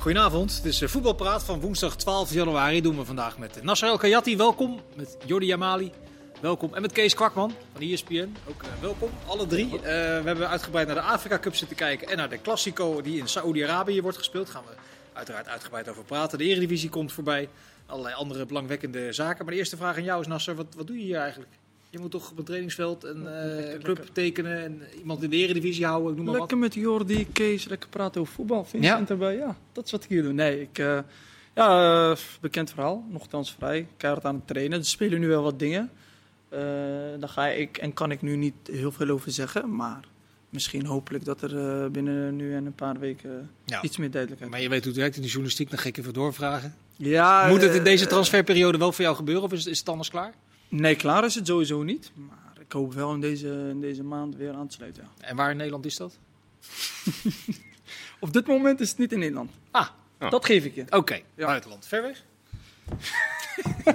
Goedenavond, het is eh, Voetbalpraat van woensdag 12 januari. Doen we vandaag met Nasser El Kayati, welkom. Met Jordi Jamali, welkom. En met Kees Kwakman van ESPN, ook uh, welkom. Alle drie. We hebben uitgebreid naar de Afrika Cup zitten kijken en naar de Classico die in Saoedi-Arabië wordt gespeeld. Daar gaan we uiteraard uitgebreid over praten. De Eredivisie komt voorbij, allerlei andere belangwekkende zaken. Maar de eerste vraag aan jou is Nasser, wat, wat doe je hier eigenlijk? Je moet toch op het trainingsveld een uh, club lekker. tekenen en iemand in de eredivisie houden, noem maar Lekker wat. met Jordi, Kees, lekker praten over voetbal. Vincent ja. erbij, ja. Dat is wat ik hier doe. Nee, ik, uh, ja, uh, bekend verhaal, nogthans vrij. Keihard aan het trainen. Er spelen nu wel wat dingen. daar ga ik en kan ik nu niet heel veel over zeggen, maar misschien hopelijk dat er binnen nu en een paar weken ja. iets meer duidelijkheid Maar je weet hoe het werkt in de journalistiek, dan ga ik even doorvragen. Ja, Moet het in deze transferperiode wel voor jou gebeuren of is, is het anders klaar? Nee, klaar is het sowieso niet. Maar ik hoop wel in deze, in deze maand weer aan te sluiten. Ja. En waar in Nederland is dat? Op dit moment is het niet in Nederland. Ah, oh. dat geef ik je. Oké, okay. ja. buitenland. Ver weg?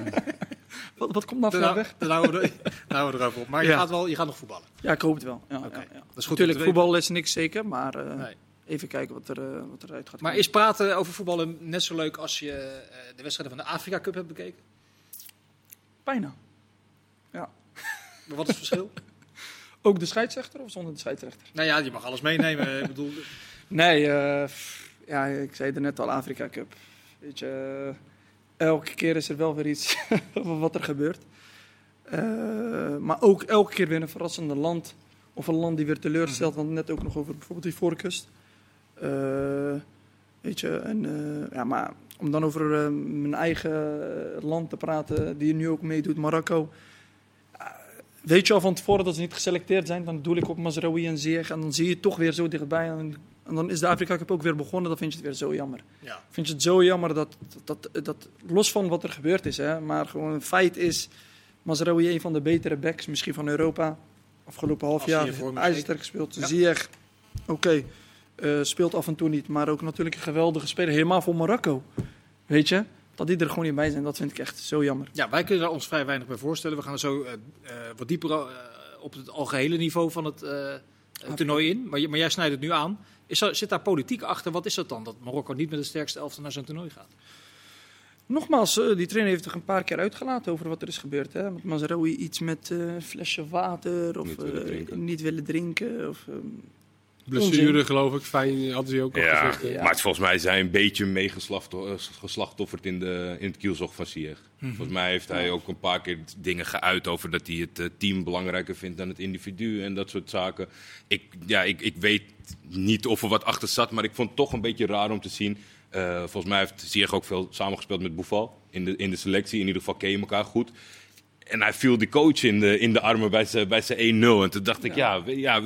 wat, wat komt nou ver weg? Dan houden we, erover op. Maar je, ja. gaat wel, je gaat nog voetballen? Ja, ik hoop het wel. Ja, okay. ja, Dat is goed Natuurlijk, voetbal is niks zeker, maar uh, nee. even kijken wat, er, uh, wat eruit gaat Maar komen. is praten over voetballen net zo leuk als je uh, de wedstrijden van de Afrika Cup hebt bekeken? Bijna. Maar wat is het verschil? Ook de scheidsrechter of zonder de scheidsrechter? Nou ja, je mag alles meenemen. ik bedoel... Nee, uh, ja, ik zei er net al, Afrika Cup. Weet je, uh, elke keer is er wel weer iets wat er gebeurt. Uh, maar ook elke keer weer een verrassende land. Of een land die weer teleurstelt. Mm -hmm. Want net ook nog over bijvoorbeeld die voorkust. weet je, en, ja, maar om dan over mijn eigen land te praten, die nu ook meedoet, Marokko weet je al van tevoren dat ze niet geselecteerd zijn, dan doe ik op Mazraoui en Ziyech en dan zie je het toch weer zo dichtbij. En, en, dan is de Afrika Cup ook weer begonnen, dan vind je het weer zo jammer. Ja. Vind je het zo jammer dat, dat, dat, dat los van wat er gebeurd is, hè, maar gewoon een feit is, Mazraoui een van de betere backs misschien van Europa. Afgelopen half jaar ijzersterk gespeeld. Ja. Ziyech, oké, okay, uh, speelt af en toe niet, maar ook natuurlijk een geweldige speler, helemaal voor Marokko. Weet je? Dat die er gewoon niet bij zijn, dat vind ik echt zo jammer. Ja, wij kunnen er ons vrij weinig bij voorstellen. We gaan er zo uh, uh, wat dieper uh, op het algehele niveau van het toernooi in. Maar, maar, jij snijdt het nu aan. Is er, zit daar politiek achter? Wat is dat dan, dat Marokko niet met de sterkste elftal naar zo'n toernooi gaat? Nogmaals, die trainer heeft er een paar keer uitgelaten over wat er is gebeurd. Hè? Met Mazraoui iets met een flesje water of niet willen drinken. Niet willen drinken of, Blessure, geloof ik. Fijn hadden ze ook al ja, gezegd. Ja. Maar het, volgens mij zijn een beetje meegeslachtofferd in, de, in het kielzog van Sieg. -hmm. Volgens mij heeft hij ook een paar keer dingen geuit over dat hij het team belangrijker vindt dan het individu en dat soort zaken. Ik, ja, ik, ik weet niet of er wat achter zat, maar ik vond het toch een beetje raar om te zien. Uh, volgens mij heeft Sieg ook veel samengespeeld met Boufal in de, in de selectie. In ieder geval ken je elkaar goed. En hij viel die coach in de, in de armen bij zijn bij 1-0. En toen dacht ik, ja, ja,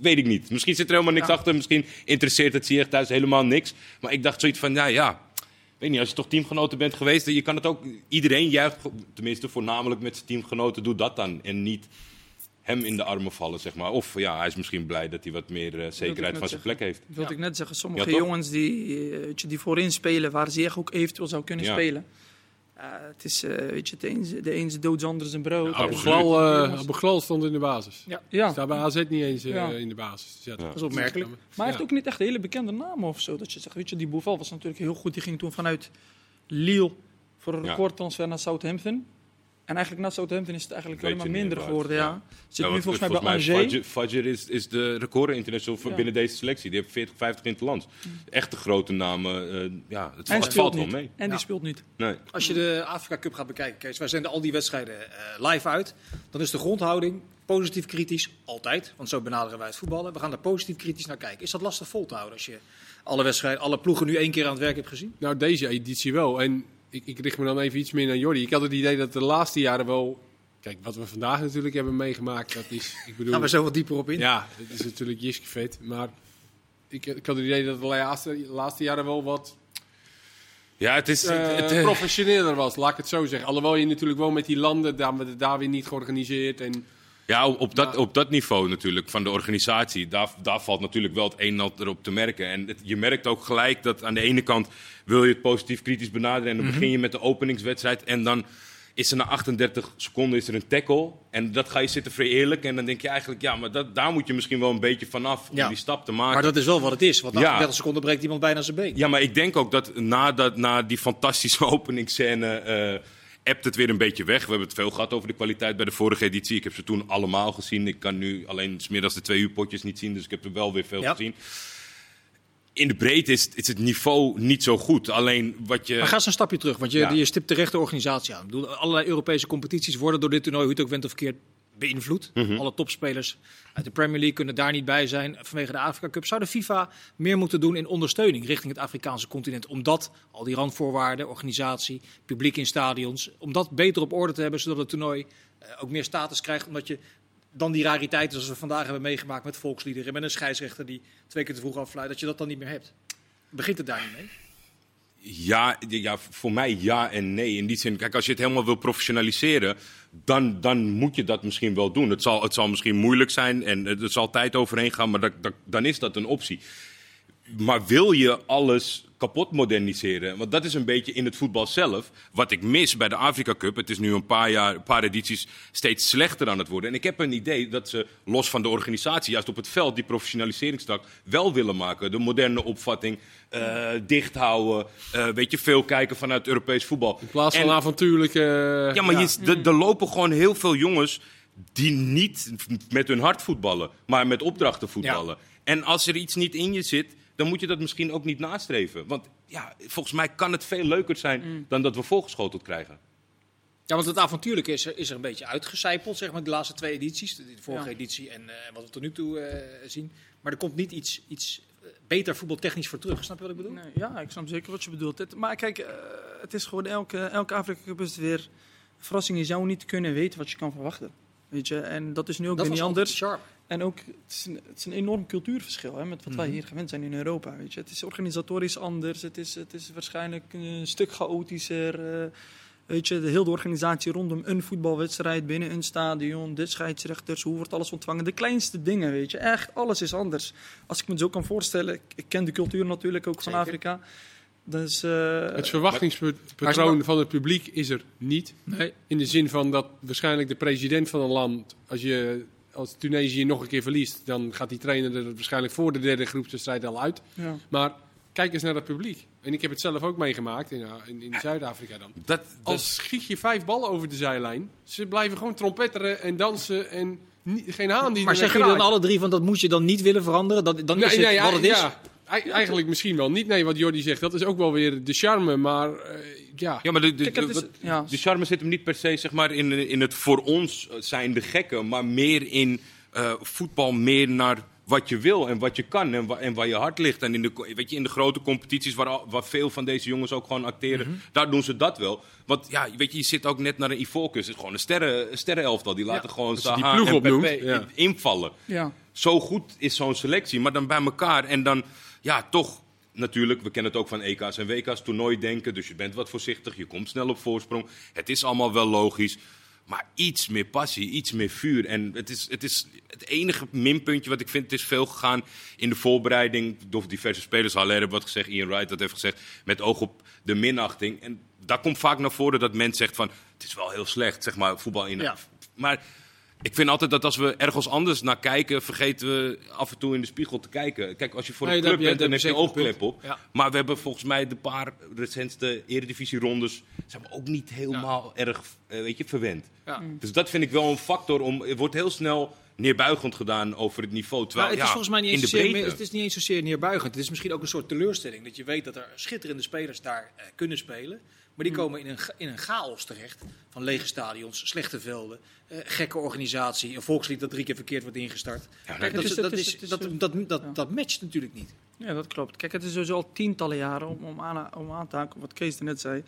weet ik niet. Misschien zit er helemaal niks ja. achter. Misschien interesseert het Sieg thuis helemaal niks. Maar ik dacht zoiets van, ja, ja. Weet niet, als je toch teamgenoten bent geweest, je kan het ook. Iedereen juicht, tenminste voornamelijk met zijn teamgenoten, doe dat dan. En niet hem in de armen vallen, zeg maar. Of ja, hij is misschien blij dat hij wat meer uh, zekerheid van zijn plek heeft. Dat wilde ja. ik net zeggen. Sommige ja, jongens die, uh, die voorin spelen, waar Sieg ook eventueel zou kunnen spelen. Het is, uh, weet je, de een, de een is dood, de ander is een brood. Ja, Abeglal uh, stond in de basis. Ja. ja. Staat bij AZ niet eens ja. in de basis. Dus ja, dat is opmerkelijk. Maar hij heeft ook niet echt hele bekende namen of zo. Dat je zegt, weet je, die Boeval was natuurlijk heel goed. Die ging toen vanuit Lille voor een recordtransfer naar Southampton. En eigenlijk na Southampton is het eigenlijk alleen maar minder geworden. Ja. ja. Zit nu volgens mij bij Angers. Fadjer is, is de record international voor binnen deze selectie. Die heeft 40, 50 in het land. Echte grote namen. Uh, ja, het, het valt wel mee. En die speelt niet. Nee. Als je de Afrika Cup gaat bekijken, Kees, wij zenden al die wedstrijden uh, live uit. Dan is de grondhouding positief kritisch, altijd. Want zo benaderen wij het voetballen. We gaan er positief kritisch naar kijken. Is dat lastig vol te houden als je alle wedstrijden, alle ploegen nu één keer aan het werk hebt gezien? Nou, deze editie wel. En ik, ik, richt me dan even iets meer naar Jordi. Ik had het idee dat de laatste jaren wel. Kijk, wat we vandaag natuurlijk hebben meegemaakt, dat is. Ik bedoel, Gaan we zo wat dieper op in? Ja, het is natuurlijk Jiske vet. Maar ik, ik had het idee dat de laatste, laatste jaren wel wat. Ja, het is. Uh, het, het, professioneler was, laat ik het zo zeggen. Alhoewel je natuurlijk wel met die landen daar, daar weer niet georganiseerd. En, ja, op dat, op dat niveau natuurlijk van de organisatie, daar, daar valt natuurlijk wel het een en ander op te merken. En het, je merkt ook gelijk dat aan de ene kant wil je het positief kritisch benaderen en dan -hmm. begin je met de openingswedstrijd en dan is er na 38 seconden is er een tackle. En dat ga je zitten vereerlijken. En dan denk je eigenlijk, ja, maar dat, daar moet je misschien wel een beetje vanaf om Ja. die stap te maken. Maar dat is wel wat het is. Want na Ja. 38 seconden breekt iemand bijna zijn been. Ja, maar ik denk ook dat na, dat, na die fantastische openingsscène eh ebt het weer een beetje weg. We hebben het veel gehad over de kwaliteit bij de vorige editie. Ik heb ze toen allemaal gezien. Ik kan nu alleen 's middags de twee uur potjes niet zien, dus ik heb er wel weer veel Ja. gezien. In de breedte is, is het niveau niet zo goed. Alleen wat je... Maar ga eens een stapje terug, want je, Ja. je stipt terecht de organisatie aan. Ik bedoel, allerlei Europese competities worden door dit toernooi, hoe het ook went of verkeerd, beïnvloed. Mhm. Alle topspelers uit de Premier League kunnen daar niet bij zijn vanwege de Afrika Cup. Zou de FIFA meer moeten doen in ondersteuning richting het Afrikaanse continent? Omdat al die randvoorwaarden, organisatie, publiek in stadions, om dat beter op orde te hebben, zodat het toernooi eh, ook meer status krijgt. Omdat je dan die rariteiten zoals we vandaag hebben meegemaakt met volksliederen, met een scheidsrechter die twee keer te vroeg affluit, dat je dat dan niet meer hebt. Begint het daar niet mee? Ja, ja, voor mij ja en nee. In die zin, kijk, als je het helemaal wil professionaliseren, dan, dan moet je dat misschien wel doen. Het zal, het zal misschien moeilijk zijn en er zal tijd overheen gaan, maar dat- dan is dat een optie. Maar wil je alles kapot moderniseren? Want dat is een beetje in het voetbal zelf. Wat ik mis bij de Afrika Cup. Het is nu een paar jaar, een paar edities steeds slechter aan het worden. En ik heb een idee dat ze los van de organisatie, juist op het veld, die professionaliseringstak wel willen maken. De moderne opvatting, eh dicht houden. eh, weet je, veel kijken vanuit Europees voetbal. In plaats van En- avontuurlijke... ja, maar Je, er- er lopen gewoon heel veel jongens die niet met hun hart voetballen, maar met opdrachten voetballen. En als er iets niet in je zit, dan moet je dat misschien ook niet nastreven. Want ja, volgens mij kan het veel leuker zijn dan dat we voorgeschoteld krijgen. Ja, want het avontuurlijke is er, is er een beetje uitgecijpeld, zeg maar, de laatste twee edities. De, de vorige Ja. editie en eh, wat we tot nu toe eh, zien. Maar er komt niet iets, iets eh, beter voetbaltechnisch voor terug. Snap je wat ik bedoel? Nee, ja, ik snap zeker wat je bedoelt. Het, maar kijk, het is gewoon elke, elke Afrika Cup is weer verrassing. Je zou niet kunnen weten wat je kan verwachten. Weet je, en dat is nu ook dat weer was niet anders. Sharp. En ook, het is een, het is een enorm cultuurverschil hè, met wat wij hier gewend zijn in Europa. Weet je. Het is organisatorisch anders, het is, het is waarschijnlijk een stuk chaotischer. eh, weet je, de hele organisatie rondom een voetbalwedstrijd binnen een stadion, de scheidsrechters, hoe wordt alles ontvangen. De kleinste dingen, weet je, echt alles is anders. Als ik me het zo kan voorstellen, ik, ik ken de cultuur natuurlijk ook van Zeker. Afrika. Dus, eh, Het verwachtingspatroon van het publiek is er niet. Nee. In de zin van dat waarschijnlijk de president van een land, als, je, als Tunesië nog een keer verliest, dan gaat die trainer er waarschijnlijk voor de derde groepswedstrijd al uit. ja. Maar kijk eens naar het publiek. En ik heb het zelf ook meegemaakt in, uh, in, in Zuid-Afrika dan. Dat, dat, Als schiet je vijf ballen over de zijlijn, ze blijven gewoon trompetteren en dansen en geen haan die Maar zeggen jullie dan alle drie van dat moet je dan niet willen veranderen? Dat, dan is het Nee, wat het is? ja, ei- eigenlijk misschien wel niet. Nee, wat Jordi zegt, dat is ook wel weer de charme. Maar eh, ja, ja, maar de, de, ja. charme zit hem niet per se zeg maar, in, in het voor ons zijn de gekken, maar meer in eh, voetbal, meer naar wat je wil en wat je kan en, wa- en waar je hart ligt. En in de, weet je, in de grote competities waar, waar veel van deze jongens ook gewoon acteren, Mhm. daar doen ze dat wel. Want ja, weet je, je zit ook net naar een Ivoorkust. Het is gewoon een sterren, een sterrenelftal. Die laten gewoon die Zaha ploeg en Pepe ja. invallen. ja. Zo goed is zo'n selectie, maar dan bij elkaar en dan, ja, toch natuurlijk, we kennen het ook van EK's en WK's, toernooi denken, dus je bent wat voorzichtig, je komt snel op voorsprong. Het is allemaal wel logisch, maar iets meer passie, iets meer vuur. En het is het, is het enige minpuntje wat ik vind, het is veel gegaan in de voorbereiding door diverse spelers. Haller heeft wat gezegd, Ian Wright dat heeft gezegd, met oog op de minachting. En daar komt vaak naar voren dat men zegt van, het is wel heel slecht, zeg maar, voetbal in. Ja. Maar ik vind altijd dat als we ergens anders naar kijken, vergeten we af en toe in de spiegel te kijken. Kijk, als je voor een club bent, dan heb je een een oogklep op. Ja. Maar we hebben volgens mij de paar recentste eredivisie-rondes zijn we ook niet helemaal erg eh, weet je, verwend. Ja. Dus dat vind ik wel een factor om. Het wordt heel snel neerbuigend gedaan over het niveau. Terwijl, Nou, het is ja, volgens mij niet eens, zozeer, het is niet eens zozeer neerbuigend. Het is misschien ook een soort teleurstelling. Dat je weet dat er schitterende spelers daar eh, kunnen spelen. Maar die komen in een, in een chaos terecht. Van lege stadions, slechte velden, eh, gekke organisatie. Een volkslied dat drie keer verkeerd wordt ingestart. Dat matcht natuurlijk niet. Ja, dat klopt. Kijk, het is sowieso al tientallen jaren, om, om, aan, om aan te haken wat Kees net zei.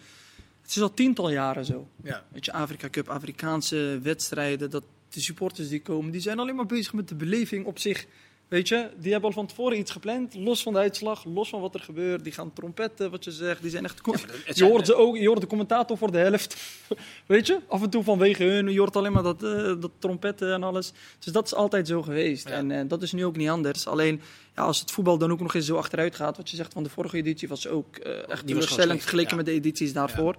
Het is al tientallen jaren zo. Ja. Weet je, Afrika Cup, Afrikaanse wedstrijden, dat de supporters die komen, die zijn alleen maar bezig met de beleving op zich. Weet je, die hebben al van tevoren iets gepland, los van de uitslag, los van wat er gebeurt. Die gaan trompetten, wat je zegt. Die zijn echt... je, hoort ze ook, je hoort de commentator voor de helft. Weet je, af en toe vanwege hun. Je hoort alleen maar dat, eh, dat trompetten en alles. Dus dat is altijd zo geweest. Ja. En eh, dat is nu ook niet anders. Alleen, ja, als het voetbal dan ook nog eens zo achteruit gaat. Wat je zegt van de vorige editie was ook eh, echt teleurstellend vergeleken ja. met de edities daarvoor.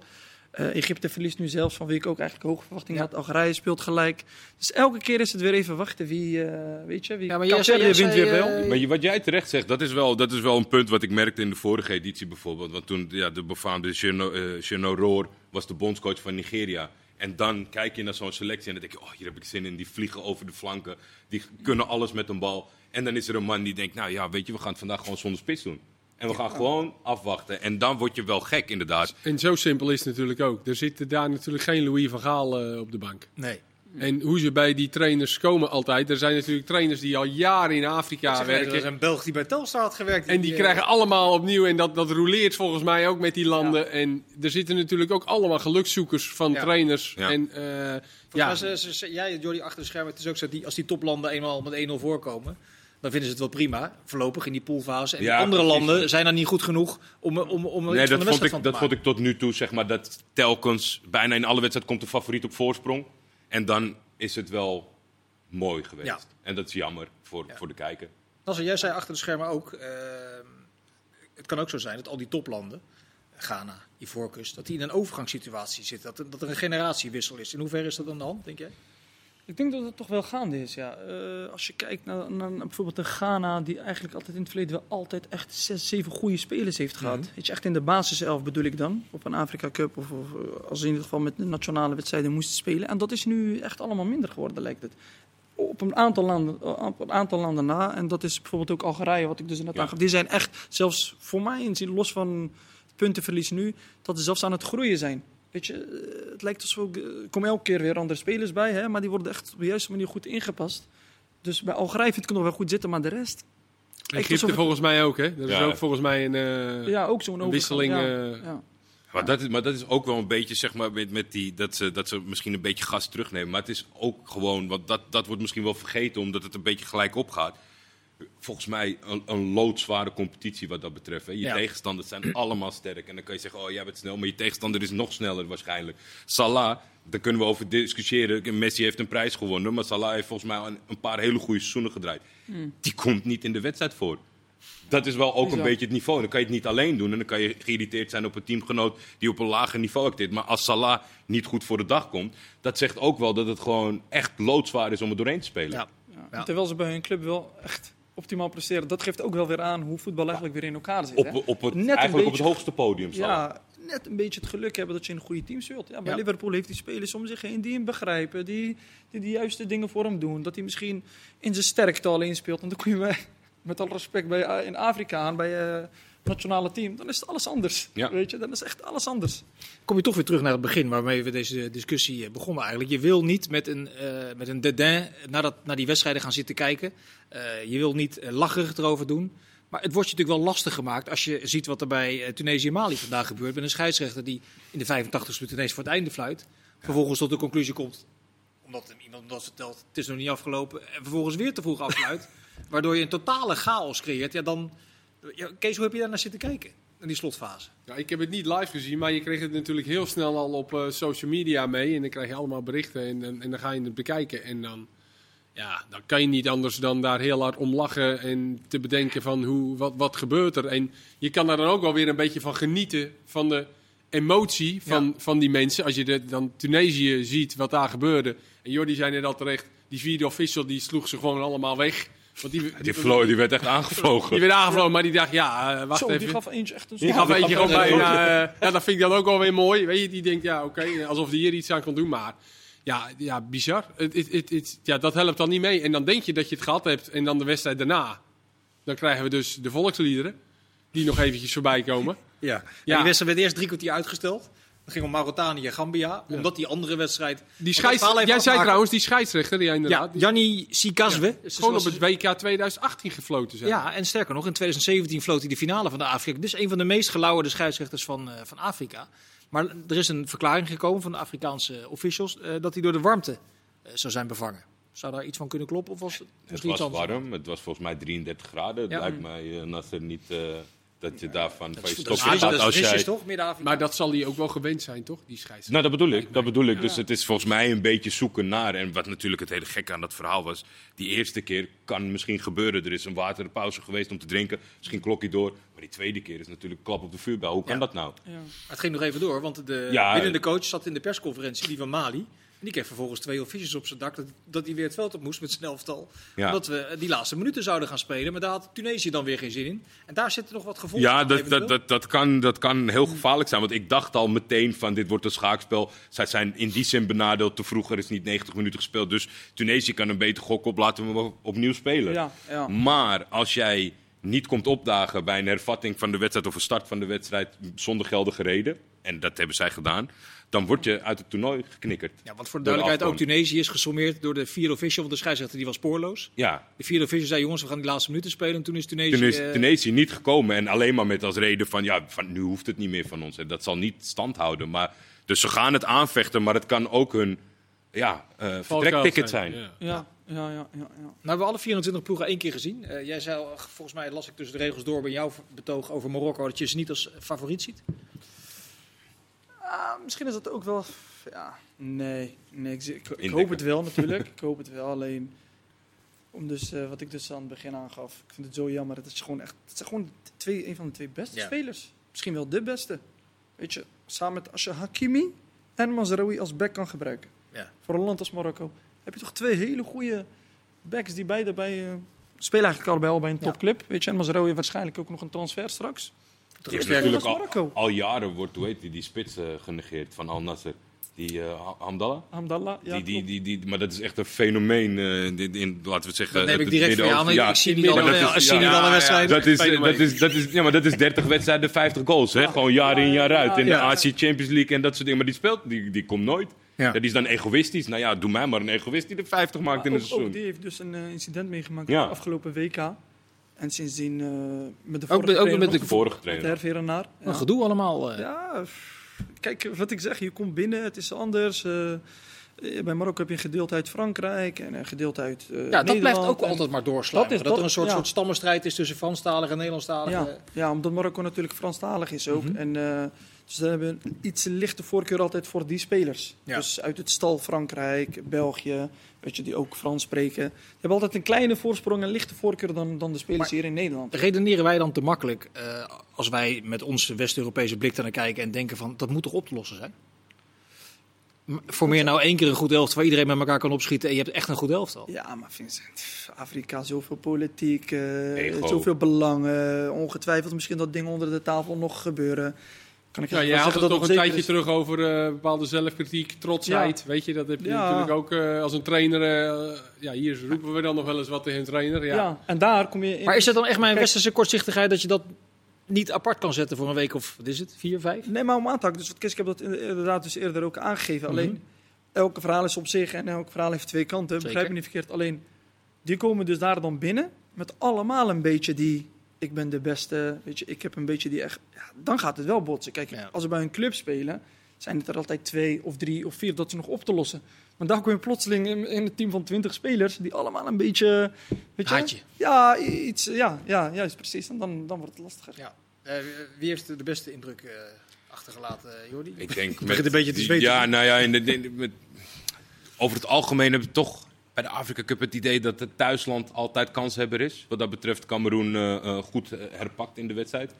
Uh, Egypte verliest nu zelfs van wie ik ook eigenlijk hoge verwachtingen had. Algerije speelt gelijk. Dus elke keer is het weer even wachten wie, uh, weet je, wie ja, maar jij zei, wint weer wel. Uh, maar wat jij terecht zegt, dat is, wel, dat is wel een punt wat ik merkte in de vorige editie bijvoorbeeld. Want toen ja, de befaamde Cheno Roor was de bondscoach van Nigeria. En dan kijk je naar zo'n selectie en dan denk je, oh, hier heb ik zin in. Die vliegen over de flanken, die kunnen alles met een bal. En dan is er een man die denkt, nou ja, weet je, we gaan het vandaag gewoon zonder spits doen. En we gaan gewoon afwachten. En dan word je wel gek, inderdaad. En zo simpel is het natuurlijk ook. Er zitten daar natuurlijk geen Louis van Gaal uh, op de bank. Nee. En hoe ze bij die trainers komen altijd. Er zijn natuurlijk trainers die al jaren in Afrika werken. Er is een Belg die bij Telstar had gewerkt. En die, uh, krijgen allemaal opnieuw. En dat, dat roleert volgens mij ook met die landen. Ja. En er zitten natuurlijk ook allemaal gelukszoekers van ja. trainers. Ja. En, uh, ja. Ze, ze, ze, jij, Jordi, achter de schermen. Het is ook zo dat die, als die toplanden eenmaal met 1-0 voorkomen dan vinden ze het wel prima, voorlopig in die poolfase. En ja, andere precies. landen zijn dan niet goed genoeg om, om, om nee, dat vond ik, Dat vond ik tot nu toe, zeg maar, dat telkens bijna in alle wedstrijden komt de favoriet op voorsprong. En dan is het wel mooi geweest. Ja. En dat is jammer voor, ja. voor de kijker. Als jij zei achter de schermen ook, uh, het kan ook zo zijn dat al die toplanden, Ghana, Ivoorkust, dat die in een overgangssituatie zitten. Dat, dat er een generatiewissel is. In hoeverre is dat aan de hand, denk jij? Ik denk dat het toch wel gaande is, ja. Uh, als je kijkt naar, naar, bijvoorbeeld de Ghana, die eigenlijk altijd in het verleden wel altijd echt zes, zeven goede spelers heeft gehad. Mm. Weet je, echt in de basiself bedoel ik dan, op een Afrika Cup of, of als in ieder geval met de nationale wedstrijden moesten spelen. En dat is nu echt allemaal minder geworden, lijkt het. Op een aantal landen, op een aantal landen na. En dat is bijvoorbeeld ook Algerije, wat ik dus net ja. aangaf. Die zijn echt, zelfs voor mij inzien, los van puntenverlies nu, dat ze zelfs aan het groeien zijn. Weet je, het lijkt alsof er komen elke keer weer andere spelers bij, hè, maar die worden echt op de juiste manier goed ingepast. Dus bij Algerije vind ik het nog wel goed zitten, maar de rest. Egypte volgens mij ook, hè? Dat ja. is ook volgens mij een, uh, ja, ook zo'n wisseling. Ja, uh, ja. Maar dat, is, maar dat is ook wel een beetje, zeg maar, met, met die, dat, ze, dat ze misschien een beetje gas terugnemen. Maar het is ook gewoon, want dat, dat wordt misschien wel vergeten omdat het een beetje gelijk opgaat volgens mij een, een loodzware competitie wat dat betreft. Hè. Je ja. tegenstanders zijn allemaal sterk. En dan kan je zeggen, oh jij bent snel, maar je tegenstander is nog sneller waarschijnlijk. Salah, daar kunnen we over discussiëren. Messi heeft een prijs gewonnen, maar Salah heeft volgens mij een, een paar hele goede seizoenen gedraaid. Mm. Die komt niet in de wedstrijd voor. Dat is wel ook een beetje het niveau. Dan kan je het niet alleen doen. En dan kan je geïrriteerd zijn op een teamgenoot die op een lager niveau acteert. Maar als Salah niet goed voor de dag komt, dat zegt ook wel dat het gewoon echt loodzwaar is om er doorheen te spelen. Ja. Ja. Terwijl ze bij hun club wel echt optimaal presteren. Dat geeft ook wel weer aan hoe voetbal eigenlijk weer in elkaar zit. Op, op het, net eigenlijk beetje, op het hoogste podium staan. Ja, net een beetje het geluk hebben dat je in een goede team speelt. Ja, bij ja. Liverpool heeft hij spelers om zich heen die hem begrijpen, die, die de juiste dingen voor hem doen. Dat hij misschien in zijn sterkte al inspeelt. En dan kun je bij, met alle respect bij, in Afrika aan, bij uh, nationale team, dan is het alles anders. Ja. Weet je, dan is echt alles anders. Kom je toch weer terug naar het begin waarmee we deze discussie begonnen eigenlijk. Je wil niet met een, uh, met een dédain naar, dat, naar die wedstrijden gaan zitten kijken. Uh, je wil niet lacherig erover doen. Maar het wordt je natuurlijk wel lastig gemaakt als je ziet wat er bij Tunesië-Mali vandaag gebeurt. Met een scheidsrechter die in de 85 minuten ineens voor het einde fluit. Vervolgens tot de conclusie komt, omdat iemand dat vertelt, het is nog niet afgelopen. En vervolgens weer te vroeg afsluit. waardoor je een totale chaos creëert. Ja, dan, Kees, hoe heb je daar naar zitten kijken? In die slotfase. Ja, ik heb het niet live gezien, maar je kreeg het natuurlijk heel snel al op uh, social media mee. En dan krijg je allemaal berichten en, en, en, dan ga je het bekijken. En dan, ja, dan kan je niet anders dan daar heel hard om lachen en te bedenken van hoe, wat, wat gebeurt er. En je kan daar dan ook wel weer een beetje van genieten van de emotie van, ja. van die mensen. Als je de, dan Tunesië ziet wat daar gebeurde. En Jordi zei net al terecht, die vierde official die sloeg ze gewoon allemaal weg. Want die, die, die, werd echt aangevlogen. Die werd aangevlogen, maar die dacht, ja, uh, wacht Zo, even. die gaf eentje echt een Die gaf eentje gewoon bij. Uh, ja, dat vind ik dan ook wel weer mooi. Weet je, die denkt, ja, oké, okay, alsof die hier iets aan kan doen. Maar ja, ja bizar. Het, het, het, het, ja, dat helpt dan niet mee. En dan denk je dat je het gehad hebt en dan de wedstrijd daarna. Dan krijgen we dus de volksliederen, die nog eventjes voorbij komen. Ja, ja. die wedstrijd werd eerst drie kwartier uitgesteld. Het ging om Mauritanië, Gambia. Ja. Omdat die andere wedstrijd. Die scheids, jij zei trouwens die scheidsrechter. Die inderdaad. Ja, Janni Sikazwe. Ja, gewoon op het WK 2018 gefloten zijn. Ja, en sterker nog, in 2017 floot hij de finale van de Afrika. Dus een van de meest gelauwerde scheidsrechters van, uh, van Afrika. Maar er is een verklaring gekomen van de Afrikaanse officials uh, dat hij door de warmte uh, zou zijn bevangen. Zou daar iets van kunnen kloppen? Of was het, het was warm, het was volgens mij 33 graden. Het ja. lijkt mij uh, Nasser niet Dat je daarvan van je Dat gaat dat als jij... Toch? Maar dat zal hij ook wel gewend zijn, toch? Die scheidsrechter. Nou, dat bedoel ik. Dat bedoel ik. Dus het is volgens mij een beetje zoeken naar. En wat natuurlijk het hele gekke aan dat verhaal was. Die eerste keer kan misschien gebeuren. Er is een waterpauze geweest om te drinken. Misschien klokje door. Maar die tweede keer is natuurlijk klap op de vuurbel. Hoe kan Ja. dat nou? Ja. Het ging nog even door, want de Ja, winnende coach zat in de persconferentie, die van Mali. En die kreeg vervolgens twee officials op zijn dak dat, dat hij weer het veld op moest met zijn elftal. Ja. Omdat we eh, die laatste minuten zouden gaan spelen. Maar daar had Tunesië dan weer geen zin in. En daar zitten nog wat gevolgen Ja, aan, dat, dat, dat, dat, kan, dat kan heel gevaarlijk zijn. Want ik dacht al meteen van dit wordt een schaakspel. Zij zijn in die zin benadeeld. Te vroeger is niet 90 minuten gespeeld. Dus Tunesië kan een beter gok op. Laten we hem opnieuw spelen. Ja, ja. Maar als jij niet komt opdagen bij een hervatting van de wedstrijd of een start van de wedstrijd zonder geldige reden, en dat hebben zij gedaan, dan word je uit het toernooi geknikkerd. Ja, want voor de duidelijkheid, ook. Tunesië is gesommeerd door de vierde official. Want de scheidsrechter die was spoorloos. Ja, De vierde official zei, jongens, we gaan die laatste minuten spelen. En toen is Tunesië... toen is eh, Tunesië niet gekomen en alleen maar met als reden van, ja, van nu hoeft het niet meer van ons. En dat zal niet stand houden. Maar, dus ze gaan het aanvechten, maar het kan ook hun ja, eh Valkuil vertrekticket zijn. Ja. Ja, ja, ja, ja, ja. Nou, we hebben alle 24 ploegen één keer gezien. Eh, jij zei, volgens mij las ik tussen de regels door bij jouw betoog over Marokko, dat je ze niet als favoriet ziet. Ah, misschien is dat ook wel. Ja, nee. nee ik, ik, ik Indekken. hoop het wel natuurlijk. ik hoop het wel. Alleen. Om dus, eh, wat ik dus aan het begin aangaf. Ik vind het zo jammer. Het is gewoon echt. Het zijn gewoon twee, een van de twee beste Ja. spelers. Misschien wel de beste. Weet je, samen met als je Hakimi en Mazraoui als back kan gebruiken. Ja. Voor een land als Marokko. Heb je toch twee hele goede backs die beide bij. eh, spelen eigenlijk allebei al bij een Ja. topclub. Weet je, en Mazraoui waarschijnlijk ook nog een transfer straks. Heeft Sterker natuurlijk al, al jaren wordt, hoe heet die, die spits eh, genegeerd van Al Nasser. Die Ha- Hamdallah. Hamdallah. Ja, die, die, die, die, maar dat is echt een fenomeen. eh, in, in, laten we zeggen. Dat neem het- ik direct het van je aan. Midden-Oosten. Ik zie niet alle, dat is- ja, wedstrijden. Dat is, dat, is, dat, is, ja, maar dat is 30 wedstrijden, 50 goals. Hè? Gewoon jaar in, jaar uit. In Ja. de Azië Champions League en dat soort dingen. Maar die speelt, die, die komt nooit. Ja. Ja. die is dan egoïstisch. Nou ja, doe mij maar een egoïst die er 50 maakt in een ook, seizoen. ook die heeft dus een incident meegemaakt Ja. in de afgelopen WK. En sindsdien eh, met de vorige met- ook trainer met de vorige met trainer. Ja. Een gedoe allemaal. eh. Ja, kijk wat ik zeg, je komt binnen, het is anders. eh, bij Marokko heb je een gedeelte uit Frankrijk en een gedeelte uit ja, dat blijft ook En- altijd maar doorslaan. Dat er een soort, ja. soort stammenstrijd is tussen Franstaligen en Nederlandstaligen. Ja, ja, omdat Marokko natuurlijk Franstalig is ook. Mhm. En, dus ze hebben een iets lichte voorkeur altijd voor die spelers. Ja. Dus uit het stal Frankrijk, België, weet je, die ook Frans spreken. Die hebben altijd een kleine voorsprong en lichte voorkeur dan, dan de spelers Maar- hier in Nederland. Redeneren wij dan te makkelijk eh, als wij met onze West-Europese blik naar kijken en denken van dat moet toch op te lossen zijn? Voor meer nou één keer een goed elftal waar iedereen met elkaar kan opschieten en je hebt echt een goed elftal. Ja, maar Vincent, Afrika, zoveel politiek, eh, zoveel belangen. Ongetwijfeld misschien dat dingen onder de tafel nog gebeuren. Kan ik Ja, wel had het toch dat een tijdje is. terug over eh, bepaalde zelfkritiek, trotsheid. Weet je, dat heb je Ja. natuurlijk ook eh, als een trainer. eh, ja, hier roepen we dan nog wel eens wat tegen een trainer. Ja. Ja. en daar kom je in. Maar is het dan echt mijn Kijk- westerse kortzichtigheid dat je dat niet apart kan zetten voor een week of wat is het, vier, vijf? Nee, maar om aan te haken. Dus wat Kees, ik heb dat inderdaad dus eerder ook aangegeven. Mhm. Alleen, elke verhaal is op zich en elk verhaal heeft twee kanten. Zeker. Begrijp me niet verkeerd. Alleen, die komen dus daar dan binnen met allemaal een beetje die... Ik ben de beste, weet je, ik heb een beetje die echt... Ja, dan gaat het wel botsen. Kijk, Ja. als ze bij een club spelen, zijn het er altijd twee of drie of vier dat ze nog op te lossen. Maar dan kom je plotseling in, in een team van twintig spelers die allemaal een beetje... Weet je, Haatje. Ja, iets, ja, ja, juist, precies. En dan, dan wordt het lastiger. Ja. Eh, wie heeft de beste indruk eh, achtergelaten, eh, Jordi? Ik denk begint een beetje te zweten. Ja, nou ja, in de, in de- met, over het algemeen hebben we toch bij de Afrika Cup het idee dat het thuisland altijd kanshebber is. Wat dat betreft Cameroen eh, eh, goed eh, herpakt in de wedstrijd.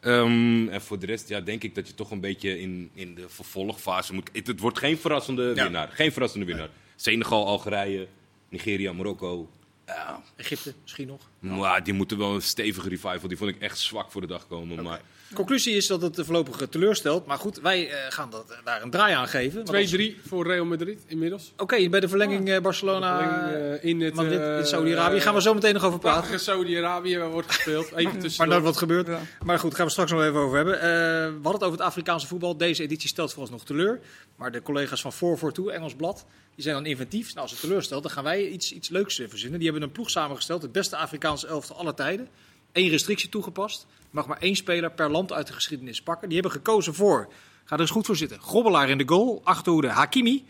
Ehm, en voor de rest ja, denk ik dat je toch een beetje in, in de vervolgfase moet... Het, het wordt geen verrassende Ja. winnaar. Geen verrassende winnaar. Senegal, Algerije, Nigeria, Marokko. Ja, Egypte misschien nog. maar die moeten wel een stevige revival. Die vond ik echt zwak voor de dag komen. Maar Conclusie is dat het voorlopig teleurstelt. Maar goed, wij eh, gaan dat, eh, daar een draai aan geven. Want als- 2-3 voor Real Madrid inmiddels. Oké, bij de verlenging eh, Barcelona Verlenging, eh, in het, Madrid, in Saudi-Arabië gaan we zo meteen nog over praten. Saudi-Arabië wordt gespeeld. Even Maar dat wat gebeurt. Ja. Maar goed, gaan we straks nog even over hebben. Eh, we hadden het over het Afrikaanse voetbal. Deze editie stelt vooralsnog teleur. Maar de collega's van 442, Engels Blad, die zijn dan inventief. Nou, als het teleurstelt, dan gaan wij iets, iets leuks verzinnen. Die hebben een ploeg samengesteld. Het beste Afrikaanse elftal aller tijden. Eén restrictie toegepast. Mag maar één speler per land uit de geschiedenis pakken. Die hebben gekozen voor, ga er eens goed voor zitten. Grobbelaar in de goal. Achterhoede Hakimi.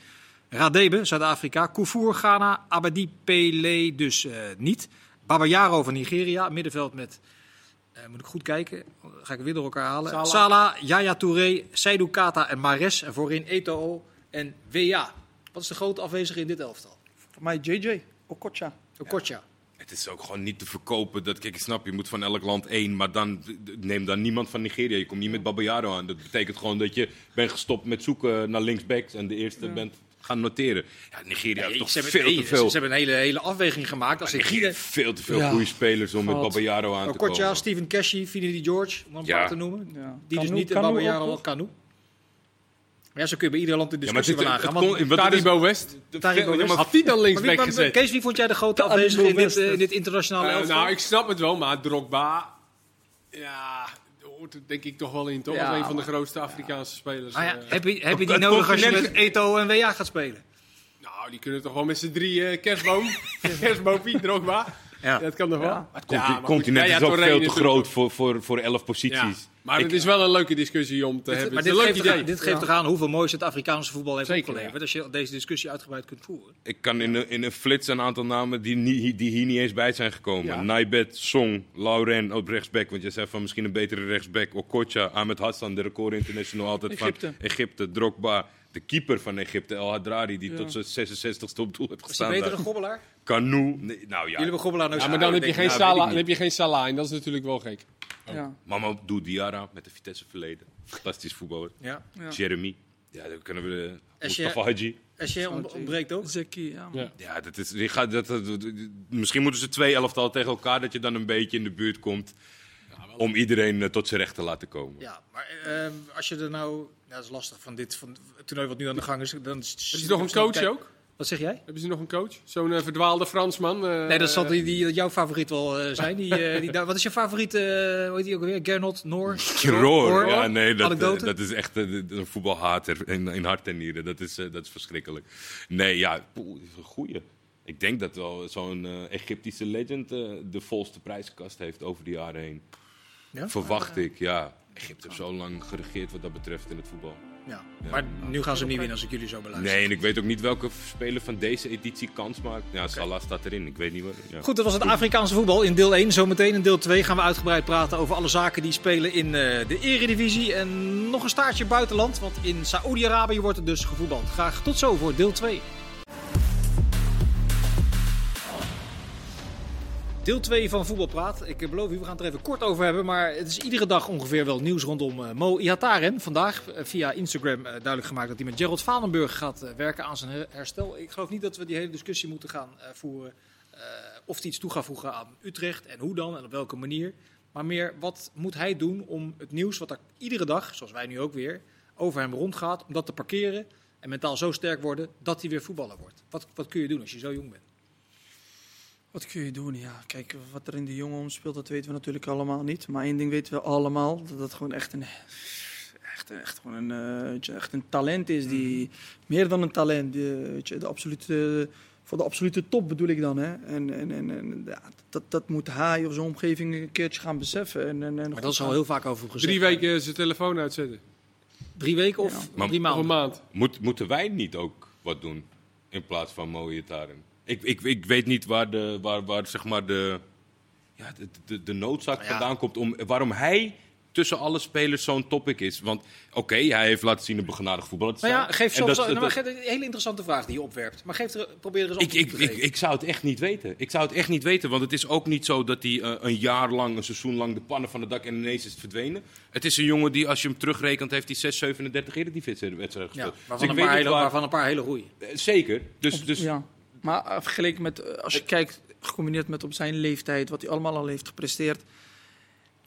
Radebe, Zuid-Afrika. Koufour, Ghana. Abedi Pele dus eh, niet. Babayaro van Nigeria. Middenveld met Uh, moet ik goed kijken. Ga ik weer door elkaar halen. Salah, Salah Yaya Touré, Seydou Kata en Mares. En voorin Eto'o en WA. Wat is de grote afwezige in dit elftal? Voor mij JJ, Okocha. Okocha. Het is ook gewoon niet te verkopen. Dat, kijk, ik snap, je moet van elk land één. Maar dan neem dan niemand van Nigeria. Je komt niet met Babayaro aan. Dat betekent gewoon dat je bent gestopt met zoeken naar linksbacks. En de eerste bent gaan noteren. Ja, Nigeria heeft toch veel te veel. Ze hebben een hele, hele afweging gemaakt. Als Nigeria veel te veel goede spelers om met Babayaro aan te komen. Kortja, Steven Cashy, Finidi George, om een paar te noemen. Die dus niet in Babayaro Kanu. Ja, zo kun je bij ieder land in discussie ja, wel aangaan. Taribo West. Taribo West. Had die dan links weggezet? Kees, wie vond jij de grote afwezige in dit, uh, in dit internationale uh, elftal? Nou, ik snap het wel, maar Drogba... Ja, hoort er denk ik toch wel in, toch? Ja, Als een van de grootste Afrikaanse spelers. Ah, ja. uh, heb, je, heb je die nodig als je met Eto en WA gaat spelen? Nou, die kunnen toch wel met z'n drie uh, kerstboom. kerstboompie, Drogba. Ja. dat kan nog wel. Het continent is ook veel te groot voor, voor, voor elf posities. Maar het is wel een leuke discussie om te hebben. Maar dit, geeft, idee. dit geeft toch aan hoeveel moois het Afrikaanse voetbal heeft Zeker, opgeleverd. Als je deze discussie uitgebreid kunt voeren. Ik kan in een, in een flits een aantal namen die, die hier niet eens bij zijn gekomen. Ja. Naibet, Song, Lauren op rechtsback. Want je zei van misschien een betere rechtsback. Okocha, Ahmed Hassan, de record international altijd Egypte. van Egypte. Drogba, de keeper van Egypte, El Hadrari, die tot zijn 66ste op doel heeft gestaan. Is hij beter dan Gobbelaar? Canoe. Nee, nou ja. Jullie hebben Gobbelaar nou Ja, maar dan heb, je geen nou, Salah, dan heb je geen Salah en dat is natuurlijk wel gek. Oh. Ja. Mama doet Diarra met de Vitesse verleden. Fantastisch voetballer. Ja. ja. Jeremy. Ja, dan kunnen we de Mustafa Haji. Ontbreekt ook. Zeki, ja. Ja, dat is, die gaat, dat, dat, misschien moeten ze twee elftal tegen elkaar, dat je dan een beetje in de buurt komt. om iedereen uh, tot zijn recht te laten komen. Ja, maar uh, als je er nou... Ja, dat is lastig van dit van het toernooi wat nu aan de gang is. Dan is er nog een coach ook? Wat zeg jij? Hebben ze nog een coach? Zo'n uh, verdwaalde Fransman? Uh, nee, dat zal die, die, jouw favoriet wel uh, zijn. Die, die, wat is je favoriet? hoe heet die ook weer? Gernot Noor? Roor, ja, nee, dat, dat is echt een voetbalhater in, in hart en nieren. Dat is, dat is verschrikkelijk. Nee, ja, poeh, is een goeie. Ik denk dat wel zo'n Egyptische legend de volste prijskast heeft over de jaren heen. Ja? Verwacht ik, ja. Egypte heeft zo lang geregeerd wat dat betreft in het voetbal. Ja. Maar nu gaan ze niet winnen als ik jullie zo beluister. Nee, en ik weet ook niet welke speler van deze editie kans maakt. Ja, okay. Salah staat erin. Ik weet niet wat. Ja. Goed, dat was het Afrikaanse voetbal in deel 1. Zometeen in deel 2 gaan we uitgebreid praten over alle zaken die spelen in uh, de Eredivisie. En nog een staartje buitenland, want in Saoedi-Arabië wordt het dus gevoetbald. Graag tot zo voor deel 2. Deel 2 van Voetbalpraat. Ik beloof u, we gaan het er even kort over hebben. Maar het is iedere dag ongeveer wel nieuws rondom uh, Mo Ihataren. Vandaag uh, via Instagram duidelijk gemaakt dat hij met Gerald Valenburg gaat werken aan zijn herstel. Ik geloof niet dat we die hele discussie moeten gaan voeren. of hij iets toe gaat voegen aan Utrecht en hoe dan en op welke manier. Maar meer, wat moet hij doen om het nieuws wat er iedere dag, zoals wij nu ook weer, over hem rondgaat, om dat te parkeren en mentaal zo sterk worden dat hij weer voetballer wordt. Wat, wat kun je doen als je zo jong bent? Wat kun je doen? Ja, kijk, wat er in de jongen omspeelt, dat weten we natuurlijk allemaal niet. Maar één ding weten we allemaal, dat het gewoon echt een, echt, echt gewoon een, uh, echt een talent is. Die, mhm. meer dan een talent, die, weet je, de absolute, voor de absolute top bedoel ik dan. Hè. En, en, en, en ja, dat, dat moet hij of zijn omgeving een keertje gaan beseffen. En, en, en maar dat is al heel vaak over gezegd. Drie weken zijn telefoon uitzetten. Drie weken of ja. drie maanden? Of een maand. Moet, moeten wij niet ook wat doen in plaats van mooie taren? Ik, ik, ik weet niet waar, de, waar, waar zeg maar de, ja, de, de, de noodzaak vandaan komt om waarom hij tussen alle spelers zo'n topic is. Want oké, hij heeft laten zien een begenadigd te zijn. Maar ja, geef soms dat, nou, een hele interessante vraag die je opwerpt. Maar geef er, probeer er eens ik, ik, ik, ik, zou het echt niet weten. Ik zou het echt niet weten, want het is ook niet zo dat hij uh, een jaar lang, een seizoen lang de pannen van het dak en ineens is het verdwenen. Het is een jongen die, als je hem terugrekent, heeft hij 6, 37 wedstrijden gespeeld. Ja, waarvan, dus een paar hele, waar... waarvan een paar hele goeie. Uh, zeker. Dus, dus ja. Maar vergeleken met, eh, als je kijkt, gecombineerd met op zijn leeftijd, wat hij allemaal al heeft gepresteerd,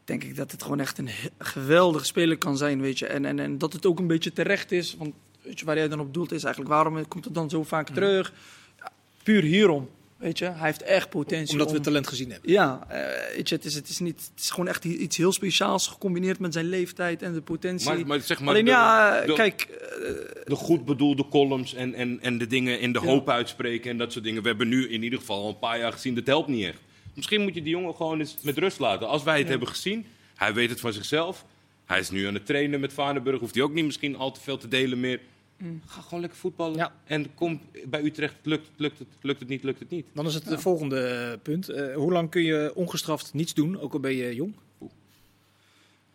denk ik dat het gewoon echt een geweldige speler kan zijn, weet je. En, en, en dat het ook een beetje terecht is, want weet je, waar jij dan op doelt is eigenlijk, waarom komt het dan zo vaak mm. terug? Ja, puur hierom. Weet je, hij heeft echt potentie. Omdat we talent gezien hebben. Ja, uh, weet je, het, is, het, is niet, het is gewoon echt iets heel speciaals gecombineerd met zijn leeftijd en de potentie. Maar, maar zeg maar, Alleen de, ja, kijk... Uh, de goed bedoelde columns en, en, en de dingen in de hoop uitspreken en dat soort dingen. We hebben nu in ieder geval al een paar jaar gezien, dat helpt niet echt. Misschien moet je die jongen gewoon eens met rust laten. Als wij het hebben gezien, hij weet het van zichzelf. Hij is nu aan het trainen met Vaneburg. Hoeft hij ook niet misschien al te veel te delen meer. Mm. Ga gewoon lekker voetballen. En kom bij Utrecht. Lukt, lukt, het, lukt het niet, lukt het niet. Dan is het de volgende punt. Uh, hoe lang kun je ongestraft niets doen, ook al ben je jong?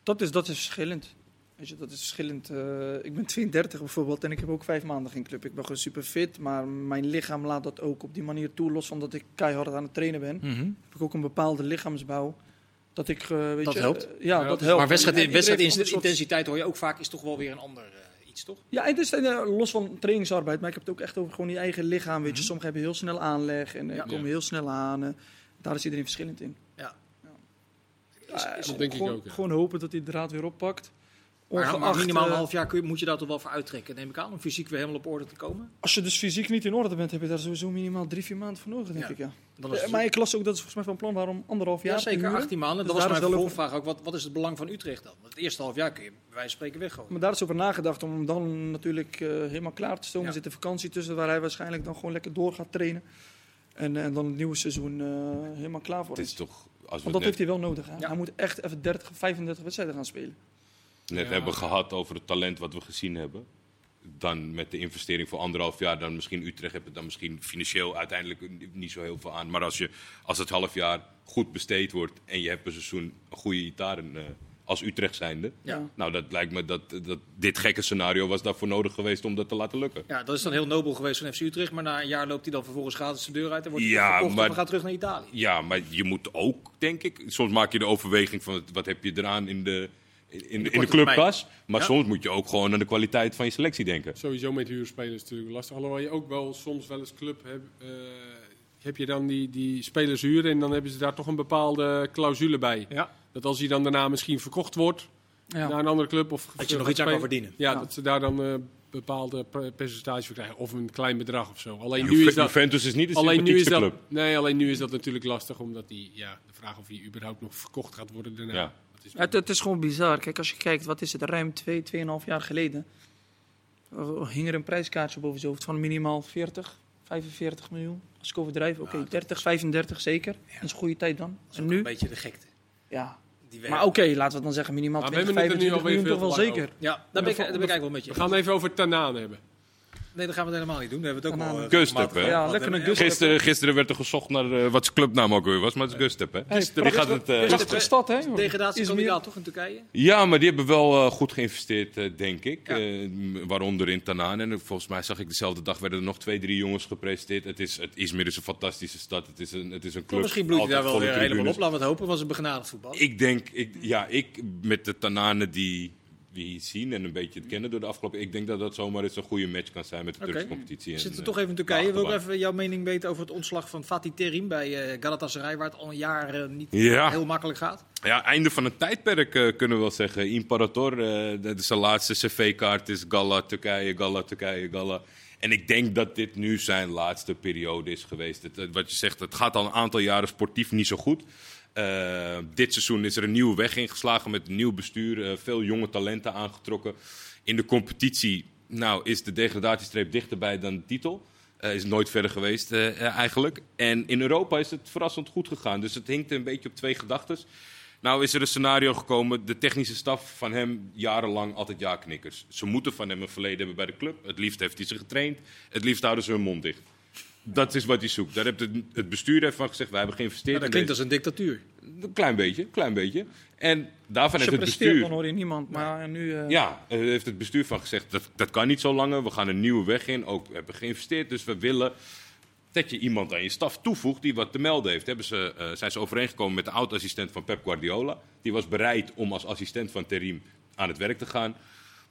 Dat is, dat is verschillend. Weet je, dat is verschillend. Uh, ik ben 32 bijvoorbeeld en ik heb ook vijf maanden geen club. Ik ben gewoon super fit, maar mijn lichaam laat dat ook op die manier toe. Los van dat ik keihard aan het trainen ben, mm -hmm. heb ik ook een bepaalde lichaamsbouw. Dat ik, uh, weet dat je, helpt. Uh, ja, ja, dat helpt. Maar wedstrijd, wedstrijdintensiteit hoor je ook vaak is toch wel weer een ander iets, toch? Ja, het is los van trainingsarbeid, maar ik heb het ook echt over gewoon je eigen lichaam. Weet je, mm -hmm. sommigen hebben heel snel aanleg en ja. komen heel snel aan. daar is iedereen verschillend in. Ja. Ja, dat denk gewoon, ik ook. Ja. Gewoon hopen dat hij de draad weer oppakt. Maar, maar minimaal een half jaar kun je, moet je daar toch wel voor uittrekken, neem ik aan, om fysiek weer helemaal op orde te komen? Als je dus fysiek niet in orde bent, heb je daar sowieso minimaal drie, vier maanden voor nodig, denk Ja. ik. Ja. Dan is Ja, het maar ik las ook dat is volgens mij van plan waarom anderhalf jaar. ja, zeker, te huren. 18 maanden. Dus dat was mijn vervolgvraag ook. Wat, wat is het belang van Utrecht dan? Want het eerste half jaar kun je bij wijze van spreken weggooien. Maar daar is over nagedacht om hem dan natuurlijk eh, helemaal klaar te stomen. Ja. Er zit een vakantie tussen waar hij waarschijnlijk dan gewoon lekker door gaat trainen. En, en dan het nieuwe seizoen eh, helemaal klaar voor Het is. toch, als we Want dat net, heeft hij wel nodig. Hè? Ja. Hij moet echt even 30, 35 wedstrijden gaan spelen. Net Ja. hebben gehad over het talent wat we gezien hebben. Dan met de investering voor anderhalf jaar, dan misschien Utrecht heb je dan misschien financieel uiteindelijk niet zo heel veel aan. Maar als, je, als het half jaar goed besteed wordt en je hebt een seizoen een goede Itaren eh, als Utrecht zijnde. Ja. Nou, dat lijkt me dat, dat dit gekke scenario was daarvoor nodig geweest om dat te laten lukken. Ja, dat is dan heel nobel geweest van FC Utrecht. Maar na een jaar loopt hij dan vervolgens gratis de deur uit en wordt hij Ja, verkocht maar- en gaat terug naar Italië. Ja, maar je moet ook, denk ik, soms maak je de overweging van wat heb je eraan in de, in, in, de, korte clubkas. Maar Ja. soms moet je ook gewoon aan de kwaliteit van je selectie denken. Sowieso met huurspelers natuurlijk lastig. Alhoewel je ook wel soms wel eens club hebt. eh, heb je dan die, die spelers huren en dan hebben ze daar toch een bepaalde clausule bij. Ja. Dat als hij dan daarna misschien verkocht wordt Ja. naar een andere club of Dat je nog iets aan kan verdienen. Ja, Ja. dat ze daar dan een bepaalde per- percentage voor krijgen of een klein bedrag of zo. Alleen nu is dat Juventus is niet de alleen nu is dat club. nee, alleen nu is dat natuurlijk lastig omdat die ja, de vraag of hij überhaupt nog verkocht gaat worden daarna. Ja. Is Het, het is gewoon bizar. Kijk, als je kijkt, wat is het, ruim 2, 2,5 jaar geleden. eh, hing er een prijskaartje boven zijn hoofd van minimaal 40, 45 miljoen. Als ik overdrijf, oké, 30, 35 zeker. Dat is een goede tijd dan. Dat is En ook nu? een beetje de gekte. Ja. Maar oké, laten we dan zeggen minimaal Maar we 20, hebben het er nu 25 miljoen toch wel zeker. Ja, daar ben, ik, daar ben ik eigenlijk wel met je. We gaan even over Tanaan hebben. Nee, dat gaan we het helemaal niet doen. Daar hebben we het ook wel... eh, Gustep, hè? Ja, lekker We een hebben- Gisteren, gisteren werd er gezocht naar eh, wat zijn clubnaam ook weer was, maar het is Gustep, hè? Hey, die gaat het, eh, Gustep- Prachtige stad, hè? Degradatiekandidaat toch in Turkije? Ja, maar die hebben wel eh, goed geïnvesteerd, eh, denk ik. Ja. Eh, waaronder in Tanaan. En volgens mij zag ik dezelfde dag werden er nog twee, drie jongens gepresenteerd. Het is, het Izmir is een fantastische stad. Het is een, het is een club. misschien bloeit hij daar wel weer helemaal op. Laten we het hopen. was een begenadigd voetbal. Ik denk, ik, ja, ik met de Tananen die we hier zien en een beetje het kennen door de afgelopen... Ik denk dat dat zomaar eens een goede match kan zijn met de. Turkse competitie. We en, zitten eh, toch even in Turkije. Wil ik even jouw mening weten over het ontslag van Fatih Terim bij eh, Galatasaray, waar het al een jaar niet Ja. heel makkelijk gaat? Ja, einde van een tijdperk eh, kunnen we wel zeggen. Imperator, dat is zijn laatste cv-kaart, is Gala, Turkije, Gala, Turkije, Gala. En ik denk dat dit nu zijn laatste periode is geweest. Het- wat je zegt, het gaat al een aantal jaren sportief niet zo goed. Eh, dit seizoen is er een nieuwe weg ingeslagen met een nieuw bestuur. eh, veel jonge talenten aangetrokken. In de competitie nou, is de degradatiestreep dichterbij dan de titel. Eh, is nooit verder geweest eh, eh, eigenlijk. En in Europa is het verrassend goed gegaan. Dus het hinkt een beetje op twee gedachten. Nou is er een scenario gekomen. De technische staf van hem jarenlang altijd ja-knikkers. Ze moeten van hem een verleden hebben bij de club. Het liefst heeft hij ze getraind. Het liefst houden ze hun mond dicht. Dat is wat hij zoekt. Daar heeft het, het bestuur heeft van gezegd, wij hebben geïnvesteerd Ja, dat in klinkt als een dictatuur. Een klein beetje, klein beetje. En daarvan heeft het bestuur... dan hoor je niemand. Maar nu... eh, Ja, er heeft het bestuur van gezegd dat dat kan niet zo langer. We gaan een nieuwe weg in. Ook we hebben geïnvesteerd, dus we willen dat je iemand aan je staf toevoegt die wat te melden heeft. Hebben ze, eh, zijn ze overeengekomen met de oud-assistent van Pep Guardiola. Die was bereid om als assistent van Terim aan het werk te gaan.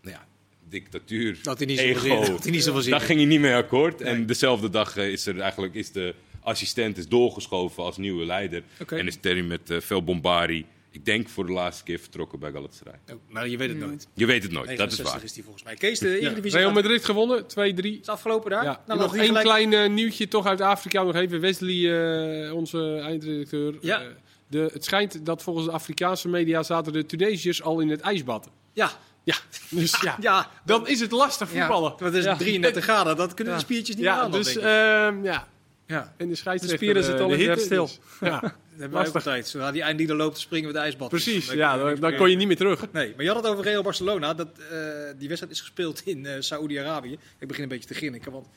Nou ja, dictatuur, Dat hij niet zo ego. dat hij niet zin Daar in. ging hij niet mee akkoord. Nee. En dezelfde dag eh, is er eigenlijk is de assistent is doorgeschoven als nieuwe leider. En is Terim met eh, veel bombari, ik denk voor de laatste keer vertrokken bij Galatasaray. Oh, maar je weet het nooit. Je weet het nooit, dat is 69 waar. is die volgens mij. Kees, de. Eredivisie Real Madrid gewonnen, 2-3. is afgelopen daar. Ja. Nou, nog één gelijk- klein eh, nieuwtje toch uit Afrika nog even. Wesley, eh, onze eindredacteur. Ja. eh, de, het schijnt dat volgens de Afrikaanse media zaten de Tunesiërs al in het ijsbad. Ja, Ja, dus ja. ja. Dan is het lastig voetballen. Ja, want het is Ja. 33 graden. Dat kunnen Ja. de spiertjes niet meer Ja, aan. dus ehm, ja. ja. En de scheidsrechter... spieren eh, zitten al de de herstel. dus- ja, hebben wij ook altijd. Zodra die eindlieder loopt, springen we de ijsbad. precies. Dan- Ja, dan, dan kon je niet meer terug. Nee, maar je had het over Real Barcelona. Dat, eh, die wedstrijd is gespeeld in eh Saoedi-Arabië. Ik begin een beetje te grinniken. Want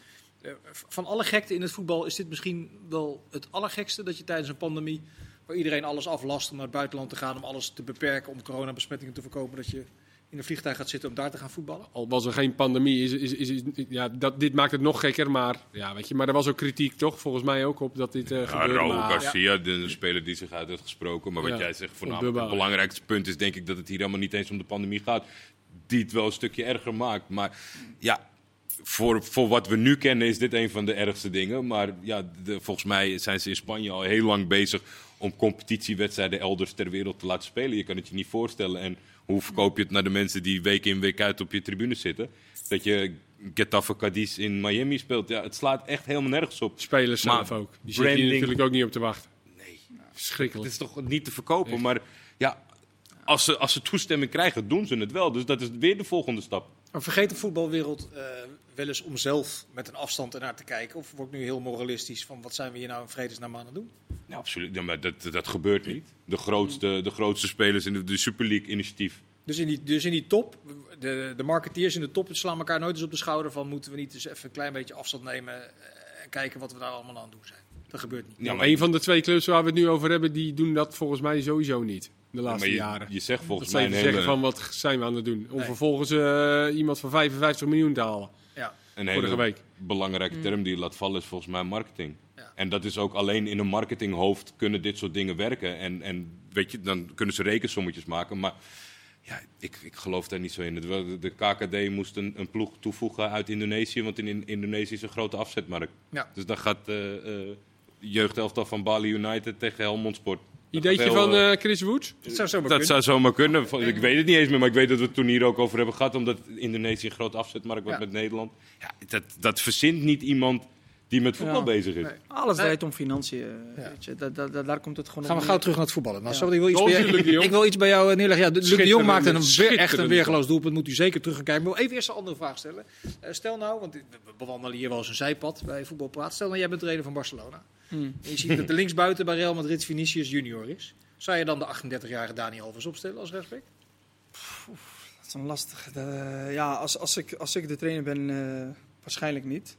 eh, van alle gekte in het voetbal is dit misschien wel het allergekste. Dat je tijdens een pandemie waar iedereen alles aflast om naar het buitenland te gaan, om alles te beperken, om coronabesmettingen te voorkomen, dat je in een vliegtuig gaat zitten om daar te gaan voetballen? Al was er geen pandemie, is, is, is, ja, dat, dit maakt het nog gekker. Maar, ja, weet je, maar er was ook kritiek, toch? Volgens mij ook op dat dit uh, ja, gebeurde. Raúl Garcia, de speler die zich uit heeft gesproken. Maar wat jij zegt, voornamelijk het belangrijkste punt is denk ik dat het hier helemaal niet eens om de pandemie gaat. Die het wel een stukje erger maakt. Maar ja, voor, voor wat we nu kennen is dit een van de ergste dingen. Maar ja, de, volgens mij zijn ze in Spanje al heel lang bezig om competitiewedstrijden elders ter wereld te laten spelen. Je kan het je niet voorstellen. En hoe verkoop je het naar de mensen die week in week uit op je tribune zitten? Dat je Getafe Cadiz in Miami speelt. Ja, het slaat echt helemaal nergens op. Spelers zelf ook. Die zitten hier natuurlijk ook niet op te wachten. Nee. Verschrikkelijk. Het is toch niet te verkopen. Maar ja, als ze, als ze toestemming krijgen, doen ze het wel. Dus dat is weer de volgende stap. Maar vergeet de voetbalwereld uh, wel eens om zelf met een afstand ernaar te kijken? Of wordt nu heel moralistisch van wat zijn we hier nou in vredesnaam aan het doen? Ja, absoluut. Ja, maar dat, dat gebeurt niet. De grootste, de grootste spelers in de, de Super League initiatief. Dus in, die, dus in die top, de, de marketeers in de top slaan elkaar nooit eens op de schouder van moeten we niet eens even een klein beetje afstand nemen en kijken wat we daar allemaal aan het doen zijn. Dat gebeurt niet. Ja, maar een van de twee clubs waar we het nu over hebben, die doen dat volgens mij sowieso niet. De laatste je, jaren. Je zegt volgens dat mij. zeggen van wat zijn we aan het doen. Om vervolgens uh, iemand van 55 miljoen te halen. Ja. Een hele week. belangrijke mm. term die je laat vallen is volgens mij marketing. Ja. En dat is ook alleen in een marketinghoofd kunnen dit soort dingen werken. En, en weet je, dan kunnen ze rekensommetjes maken. Maar ja, ik, ik geloof daar niet zo in. De, KKD moest een, een, ploeg toevoegen uit Indonesië, want in, Indonesië is een grote afzetmarkt. Ja. Dus dan gaat uh, uh, jeugdelftal van Bali United tegen Helmond Sport. Ideetje van uh, Chris Woods? Dat zou zomaar dat kunnen. Zou zomaar kunnen. Ik weet het niet eens meer, maar ik weet dat we het toen hier ook over hebben gehad. Omdat Indonesië een groot afzetmarkt wordt met Nederland. Ja, dat, dat verzint niet iemand die met voetbal bezig is. Nee. Alles draait om financiën. Weet je. Da, da, daar komt het gewoon Gaan we gauw terug naar het voetballen. Nou, sorry, ik, wil iets bij, ik, ik, wil iets bij jou neerleggen. Ja, Luc de Jong maakte een weer, echt een weergeloos doelpunt. Moet u zeker terug gaan kijken. Ik wil even eerst een andere vraag stellen. Uh, stel nou, want we bewandelen hier wel eens een zijpad bij voetbalpraat. Stel nou, jij bent trainer van Barcelona. Hmm. En je ziet dat de linksbuiten bij Real Madrid Vinicius junior is. Zou je dan de 38-jarige Dani Alves opstellen als respect? Dat is een lastige. ja, als, als, ik, als ik de trainer ben, uh, waarschijnlijk niet.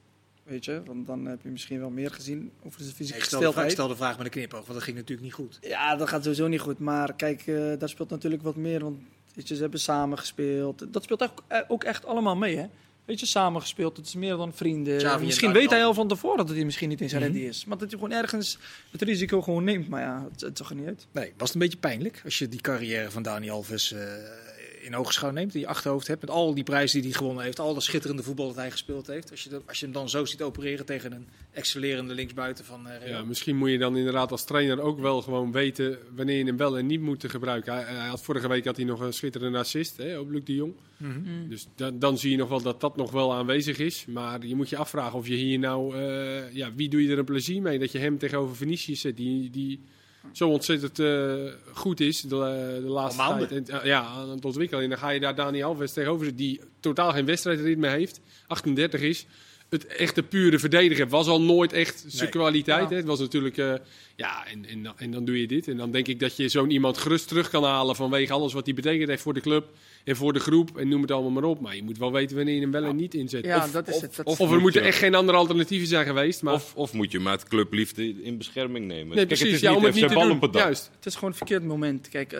Weet je, want dan heb je misschien wel meer gezien over de fysieke. Ik stel de vraag met een knipoog, want dat ging natuurlijk niet goed. Ja, dat gaat sowieso niet goed. Maar kijk, uh, daar speelt natuurlijk wat meer. Want weet je, ze hebben samen gespeeld. Dat speelt ook, ook echt allemaal mee, hè? Weet je, samen gespeeld. Het is meer dan vrienden. misschien weet hij al van tevoren dat hij misschien niet in zijn mm is. Maar dat hij gewoon ergens het risico gewoon neemt. Maar ja, het, het zag er niet uit. Nee, was het een beetje pijnlijk als je die carrière van Dani Alves uh, in oogschouw neemt, die je achterhoofd hebt, met al die prijzen die hij gewonnen heeft, al dat schitterende voetbal dat hij gespeeld heeft. Als je, als je hem dan zo ziet opereren tegen een excellerende linksbuiten van uh, Ja, misschien moet je dan inderdaad als trainer ook wel gewoon weten wanneer je hem wel en niet moet gebruiken. Hij, hij had, vorige week had hij nog een schitterende assist hè, op Luc de Jong. Mhm. Mm. Dus dan, dan zie je nog wel dat dat nog wel aanwezig is. Maar je moet je afvragen of je hier nou, uh, ja, wie doe je er een plezier mee dat je hem tegenover Vinicius zet, die... die zo ontzettend uh, goed is de, de laatste tijd. En, uh, ja, aan het ontwikkelen. En dan ga je daar Dani Alves tegenover zitten, die totaal geen wedstrijdritme heeft. 38 is. Het echte pure verdedigen was al nooit echt zijn kwaliteit. Hè. Het was natuurlijk... Uh, ja, en, en, en, dan doe je dit. En dan denk ik dat je zo'n iemand gerust terug kan halen vanwege alles wat hij betekent heeft voor de club en voor de groep. En noem het allemaal maar op. Maar je moet wel weten wanneer je hem wel en niet inzet. Ja, of, dat is het. of, of, er moeten echt geen andere alternatieven zijn geweest. Maar... Of, of moet je maar het clubliefde in bescherming nemen. Nee, Kijk, precies. Het is ja, om het niet te doen. Juist. Het is gewoon een verkeerd moment. Kijk, uh,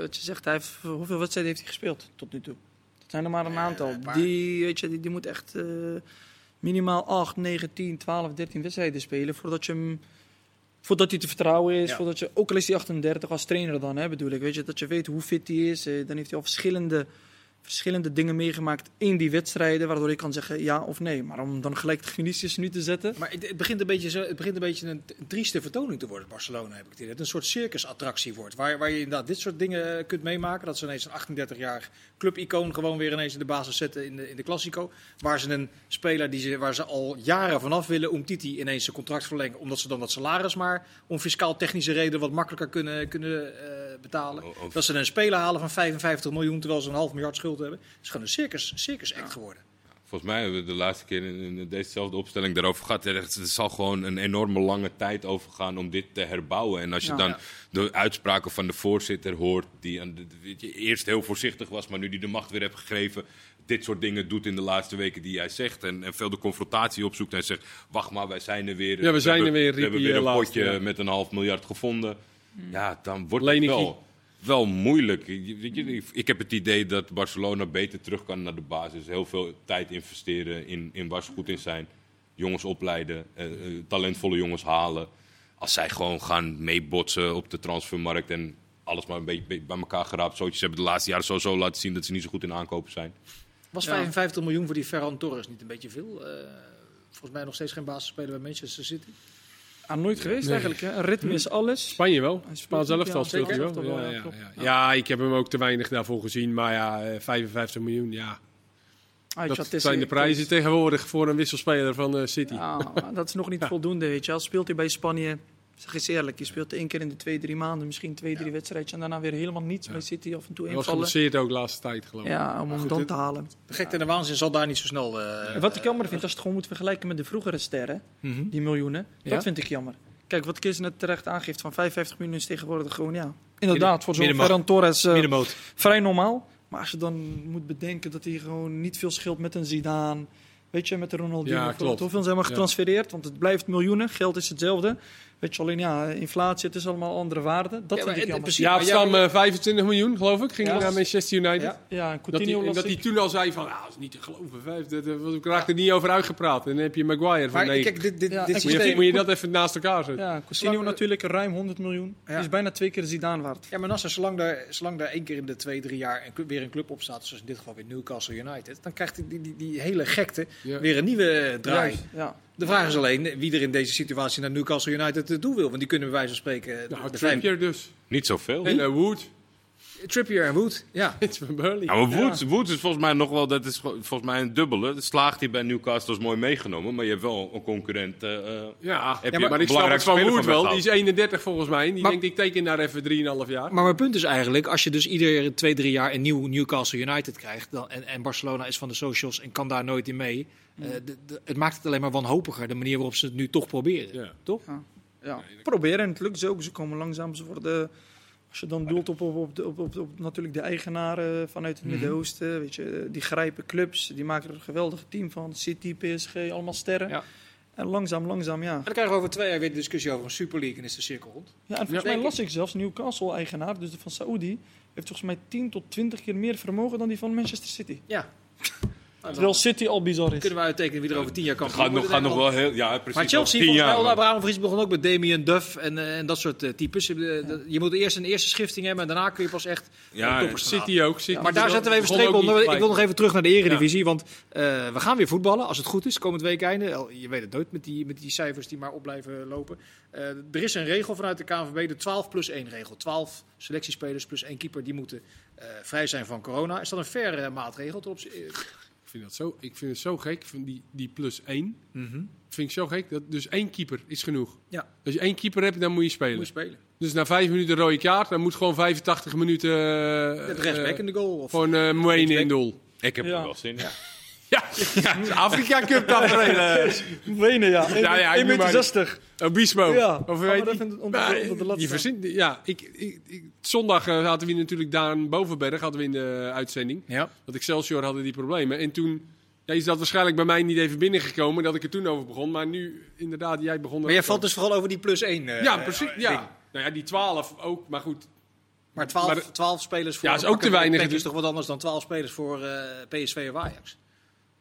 wat je zegt, hij heeft, hoeveel wedstrijden heeft hij gespeeld tot nu toe? Dat zijn er maar een aantal. Die, weet je, die, die moet echt... Uh, minimaal 8, 9, 10, 12, 13 wedstrijden spelen voordat je hem voordat hij te vertrouwen is, voordat je, ook al is hij 38 als trainer dan, hè, bedoel ik, weet je, dat je weet hoe fit hij is. Eh, dan heeft hij al verschillende verschillende dingen meegemaakt in die wedstrijden, waardoor ik kan zeggen ja of nee. Maar om dan gelijk de Vinicius nu te zetten. Maar het, begint een beetje, zo, het begint een, beetje een, trieste vertoning te worden, Barcelona, heb ik het idee. Het een soort circusattractie wordt, waar, waar je inderdaad dit soort dingen eh, kunt meemaken. Dat ze ineens een 38-jarig clubicoon gewoon weer ineens in de basis zetten in de, in de Classico. Waar ze een speler die ze, waar ze al jaren vanaf willen, om Titi ineens zijn contract verlengen, omdat ze dan dat salaris maar om fiscaal-technische redenen wat makkelijker kunnen, kunnen uh, betalen. Dat ze een speler halen van 55 miljoen, terwijl ze een half miljard schuld hebben. Het is gewoon een circus, circus act geworden. Volgens mij hebben we de laatste keer in, dezezelfde opstelling daarover gehad. Er zal gewoon een enorme lange tijd over gaan om dit te herbouwen. En als je dan de uitspraken van de voorzitter hoort, die weet je, eerst heel voorzichtig was, maar nu die de macht weer heeft gegeven, dit soort dingen doet in de laatste weken die jij zegt. En, en veel de confrontatie opzoekt en zegt, wacht maar, wij zijn er weer. Ja, we zijn er weer. We hebben weer een potje met een half miljard gevonden. ja, dan wordt het wel, wel moeilijk. Ik, ik heb het idee dat Barcelona beter terug kan naar de basis. Heel veel tijd investeren in, in waar ze goed in zijn. Jongens opleiden, eh, eh, talentvolle jongens halen. Als zij gewoon gaan meebotsen op de transfermarkt en alles maar een beetje bij elkaar geraapt. Zootjes hebben de laatste jaren sowieso laten zien dat ze niet zo goed in aankopen zijn. Was 55 miljoen voor die Ferran Torres niet een beetje veel? Uh, volgens mij nog steeds geen basisspeler bij Manchester City. Ah, nooit geweest eigenlijk. Hè? Een ritme is alles. Spanje wel. Spaans zelf al speelt hij wel. Ja, ja, ja, ja, ik heb hem ook te weinig daarvoor gezien. Maar ja, 55 eh, miljoen, ja. Ah, dat zijn de prijzen tegenwoordig voor een wisselspeler van uh, City. Ja, dat is nog niet voldoende, weet je. Als speelt hij bij Spanje Zeg eens eerlijk, je speelt één keer in de twee, drie maanden, misschien twee, drie wedstrijdjes en daarna weer helemaal niets bij City af en toe invallen. Dat was ook de laatste tijd, geloof ik. Ja, om hem dan te halen. De gekte en de waanzin zal daar niet zo snel... Uh, wat ik jammer vind, als je het gewoon moet vergelijken met de vroegere sterren, mhm. die miljoenen, dat vind ik jammer. Kijk, wat Kees net terecht aangeeft, van 55 miljoen is tegenwoordig gewoon, ja... Inderdaad, voor zo'n Ferran Torres uh, vrij normaal. Maar als je dan moet bedenken dat hij gewoon niet veel scheelt met een Zidane... Weet je, met de Ronaldinho. Ja, klopt. Hoeveel zijn maar getransfereerd? Want het blijft miljoenen, geld is hetzelfde. Weet je, alleen ja, inflatie, het is allemaal andere waarden. Dat ja, vind ik jammer. Ja, het kwam uh, 25 miljoen, geloof ik, ging ja. naar Manchester United. Ja, ja en dat hij, dat hij toen al zei van, ah, dat is niet te geloven. Vijf, dat, dat, ik raakte er niet over uitgepraat. En dan heb je Maguire van nee. Kijk, dit, dit, ja, dit systeem... moet, je, dat even naast elkaar zetten. Ja, Coutinho natuurlijk ruim 100 miljoen. Ja. is bijna twee keer Zidane waard. Ja, maar Nasser, zolang daar, zolang daar één keer in de twee, drie jaar een, weer een club op staat, zoals in dit geval weer Newcastle United, dan krijgt die, die, die, die hele gekte weer een nieuwe draai. Ja. De vraag is alleen wie er in deze situatie naar Newcastle United toe wil. Want die kunnen bij wijze van spreken... Nou, de Trippier dus. Niet zoveel. En uh, Wood. Trippier en Wood, ja. It's van Burnley. Maar Wood, Wood is volgens mij nog wel, dat is volgens mij een dubbele. Dat slaagt hij bij Newcastle is mooi meegenomen, maar je hebt wel een concurrent. Uh, ja, heb ja, maar, maar ik snap het van Wood wel. Die is 31 volgens mij. Die denkt, ik teken daar even 3,5 jaar. Maar mijn punt is eigenlijk, als je dus ieder 2, 3 jaar een nieuw Newcastle United krijgt, dan, en, en Barcelona is van de socials en kan daar nooit in mee, uh, de, de, het maakt het alleen maar wanhopiger, de manier waarop ze het nu toch proberen. Ja. Toch? Ja. ja. proberen en het lukt ze ook. Ze komen langzaam, ze worden als je dan doelt op, op, op, op, op, natuurlijk de eigenaren vanuit het mhm. Midden-Oosten, weet je, die grijpen clubs, die maken er een geweldig team van. City, PSG, allemaal sterren. Ja. En langzaam, langzaam, ja. En dan krijgen we over twee jaar weer de discussie over een Super League en is de cirkel rond. Ja, en volgens mij las ik zelfs, Newcastle-eigenaar, dus de van Saudi, heeft volgens mij 10 tot 20 keer meer vermogen dan die van Manchester City. Ja. Terwijl City al bizar is. Kunnen we uittekenen wie er over tien jaar kan Gaat nog, gaat nog wel heel... Ja, precies. Maar Chelsea, volgens mij, Abraham begon ook met Damien Duff en, uh, en dat soort uh, types. Je moet eerst een eerste schifting hebben en daarna kun je pas echt... Ja, City ook. City maar daar zetten we even streep onder. Ik wil nog even terug naar de eredivisie, want uh, we gaan weer voetballen, als het goed is, komend week einde. Je weet het nooit met die, met die cijfers die maar op blijven lopen. er is een regel vanuit de KNVB, de 12 plus 1 regel. 12 selectiespelers plus één keeper, die moeten vrij zijn van corona. Is dat een faire maatregel? Tot op, vind, dat zo, ik vind het zo gek, van die, die plus één. Mm Vind ik zo gek. Dat, dus één keeper is genoeg. Ja. Als je één keeper hebt, dan moet je spelen. Moet je spelen. Dus na vijf minuten rode kaart, dan moet gewoon 85 minuten... Uh, het rechtsback in de goal. Of gewoon uh, in doel. Ik heb er wel zin in. Ja. Ja, ja Afrika Cup tafereel. Wenen, ja. 1,60 ja, ja, meter 60. Obispo. Ja, of weet onder de je verzint, ja, ik, ik, ik, zondag uh, hadden we natuurlijk Daan Bovenberg hadden we in de uitzending. Ja. Want Excelsior hadden die problemen. En toen ja, is dat waarschijnlijk bij mij niet even binnengekomen dat ik er toen over begon. Maar nu, inderdaad, jij begon... Maar jij valt dus vooral over die plus 1 uh, eh, Ja, precies. ja. Nou ja, die 12 ook, maar goed. Maar 12, 12 spelers voor... Ja, is ook te weinig. Het is toch wat anders dan 12 spelers voor uh, PSV of Ajax?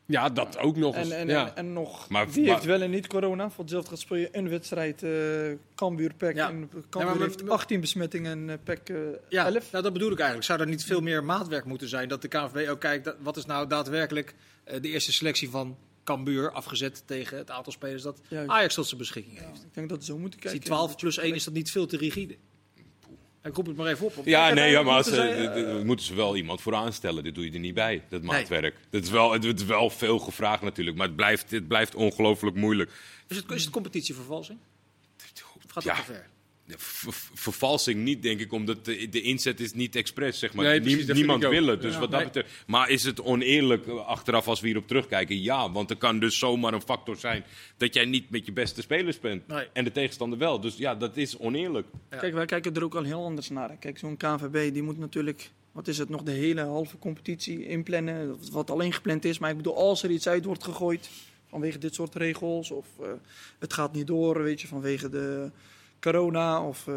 Ja, dat ook nog eens. En, en, en, nog, maar, wie heeft wel en niet corona? Voor hetzelfde gaat speel een wedstrijd, uh, Cambuur, PEC. Ja. En Cambuur ja, heeft 18 besmettingen en uh, PEC uh, ja, 11. Nou, dat bedoel ik eigenlijk. Zou er niet veel meer maatwerk moeten zijn? Dat de KNVB ook kijkt, dat, wat is nou daadwerkelijk uh, de eerste selectie van Cambuur afgezet tegen het aantal spelers dat Juist. Ajax tot zijn beschikking heeft? ik denk dat we zo moeten kijken. Die 12 plus 1 is dat niet veel te rigide? Ik roep het maar even op. Ja, nee, ja, maar ze, moeten ze wel iemand voor aanstellen. Dit doe je er niet bij, dat maatwerk. Dat is wel, het is wel veel gevraagd natuurlijk, maar het blijft, het blijft ongelooflijk moeilijk. Is het, is het competitievervalsing? Of gaat het te ver? Vervalsing niet, denk ik, omdat de, de inzet is niet expres, zeg maar. Nee, niemand wil het. Dus wat dat betreft. Maar is het oneerlijk eh, achteraf als we hierop terugkijken? Ja, want er kan dus zomaar een factor zijn dat jij niet met je beste spelers bent. En de tegenstander wel. Dus ja, dat is oneerlijk. Kijk, wij kijken er ook al heel anders naar. Kijk, zo'n KVB die moet natuurlijk wat is het, nog de hele halve competitie inplannen. Wat alleen gepland is. Maar ik bedoel, als er iets uit wordt gegooid vanwege dit soort regels. Of uh, het gaat niet door, weet je, vanwege de corona of uh,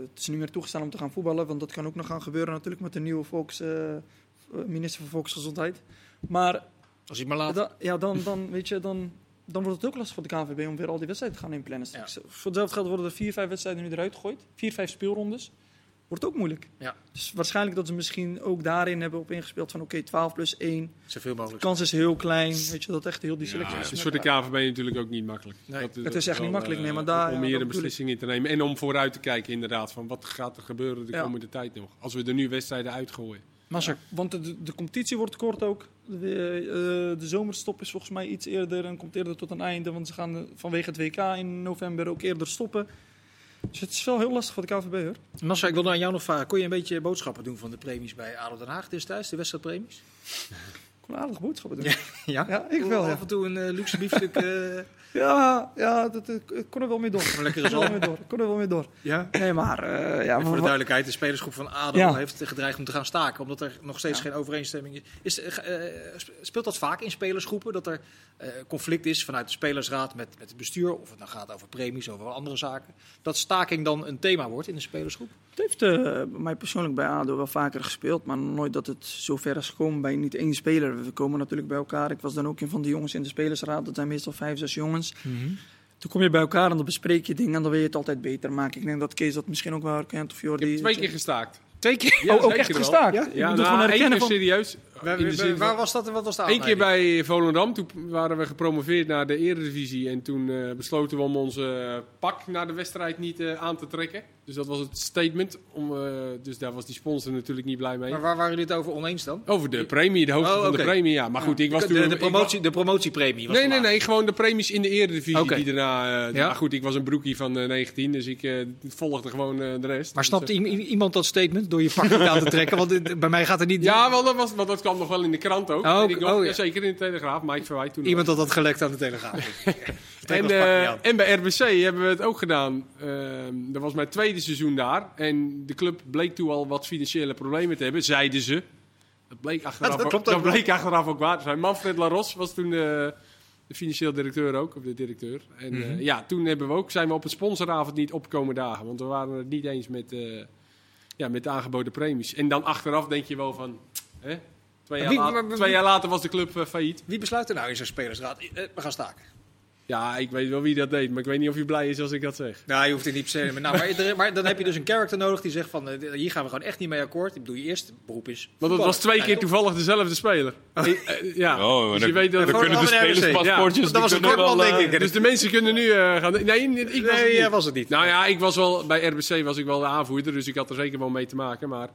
het is niet meer toegestaan om te gaan voetballen. Want dat kan ook nog gaan gebeuren natuurlijk met de nieuwe volks, uh, minister van Volksgezondheid. Maar als hij maar laat. Da, ja, dan, dan, weet je, dan, dan wordt het ook lastig voor de KNVB om weer al die wedstrijden te gaan inplannen. Ja. Voor hetzelfde geld worden er vier, vijf wedstrijden nu eruit gegooid. Vier, vijf speelrondes. Wordt ook moeilijk. Ja. Dus waarschijnlijk dat ze misschien ook daarin hebben op ingespeeld van oké, okay, 12 plus 1. Zoveel mogelijk. De kans is heel klein. Weet je, dat echt heel die selectie ja, is. voor de KNVB natuurlijk ook niet makkelijk. Nee. Dat, het is echt niet makkelijk, nee, maar daar... Om meer een beslissing in te nemen. En om vooruit te kijken inderdaad, van wat gaat er gebeuren de komende tijd nog. Als we er nu wedstrijden uitgooien. Massak, want de, de, competitie wordt kort ook. De, uh, de zomerstop is volgens mij iets eerder en komt eerder tot een einde. Want ze gaan vanwege het WK in november ook eerder stoppen. Dus het is wel heel lastig voor de KVB hoor. Massa, ik wil naar jou nog vragen. Kon je een beetje boodschappen doen van de premies bij ADO Den Haag destijds, de wedstrijdpremies? Ik kon aardige boodschappen doen. Ja, ja? ik wel. Ja. Af en toe een uh, luxe biefstuk. Uh... Ja, ja dat, ik kon er wel mee door. Lekkere zon. Ik kon er wel mee door. Ja? Nee, maar... Uh, ja, voor de duidelijkheid, de spelersgroep van ADO ja. heeft gedreigd om te gaan staken. Omdat er nog steeds ja. geen overeenstemming is. is uh, speelt dat vaak in spelersgroepen? Dat er uh, conflict is vanuit de spelersraad met, met het bestuur? Of het dan gaat over premies, over andere zaken. Dat staking dan een thema wordt in de spelersgroep? Het heeft bij mij persoonlijk bij ADO wel vaker gespeeld. Maar nooit dat het zo ver is gekomen bij niet één speler. We komen natuurlijk bij elkaar. Ik was dan ook een van de jongens in de spelersraad. Dat zijn meestal vijf, zes jongens. Mm -hmm. Toen kom je bij elkaar en dan bespreek je dingen en dan wil je het altijd beter maken. Ik denk dat Kees dat misschien ook wel herkent. Of Jordi. Ik heb twee keer gestaakt. Twee keer? Ja, oh, ook echt gestaakt? Ja, ja nou, één keer serieus. Waar, waar, waar was dat en wat was de Eén keer bij Volendam. Toen waren we gepromoveerd naar de Eredivisie. En toen uh, besloten we om onze pak naar de wedstrijd niet uh, aan te trekken. Dus dat was het statement. Om, uh, dus daar was die sponsor natuurlijk niet blij mee. Maar waar waren jullie het over oneens dan? Over de premie, de hoogte oh, okay. van de premie. Ja, maar goed, ik was de, toen... De, promotie, de promotiepremie was Nee, nee, nee. Gewoon de premies in de Eredivisie. Okay. Die daarna... ja? goed, ik was een broekie van 19. Dus ik volgde gewoon de rest. Maar snapt dus, iemand dat statement door je pak niet aan te trekken? Want bij mij gaat het niet... Ja, wel, dat, was, want dat kwam nog wel in de krant ook. Oh, ik oh, ja. Zeker in de Telegraaf, Mike Verwijt toen. Iemand had dat gelekt aan de Telegraaf. en, uh, en bij RBC hebben we het ook gedaan. Uh, dat was mijn tweede seizoen daar. En de club bleek toen al wat financiële problemen te hebben, zeiden ze. Dat bleek achteraf, dat ook, dat bleek achteraf ook waar te zijn. Manfred Laros was toen de, de financieel directeur ook, of de directeur. En mm -hmm. uh, ja, toen hebben we ook, zijn we op het sponsoravond niet opkomen dagen. Want we waren het niet eens met, ja, met de aangeboden premies. En dan achteraf denk je wel van... Hè? Twee jaar, wie, later, twee jaar later was de club uh, failliet. Wie besluit er nou in zo'n spelersraad? We gaan staken. Ja, ik weet wel wie dat deed, maar ik weet niet of hij blij is als ik dat zeg. Nou, je hoeft het niet per se. Maar, nou, maar, maar, dan heb je dus een character nodig die zegt van, uh, hier gaan we gewoon echt niet mee akkoord. Ik bedoel, je eerste beroep is... Want het was twee keer toevallig dezelfde speler. Uh, ja, oh, dus je weet dat... Dan kunnen de spelerspaspoortjes... Ja, dat was een wel, denk ik. Dus de mensen kunnen nu uh, gaan... Nee, ik was, nee, het was het niet. Nou ja, ik was wel... Bij RBC was ik wel de aanvoerder, dus ik had er zeker wel mee te maken, maar...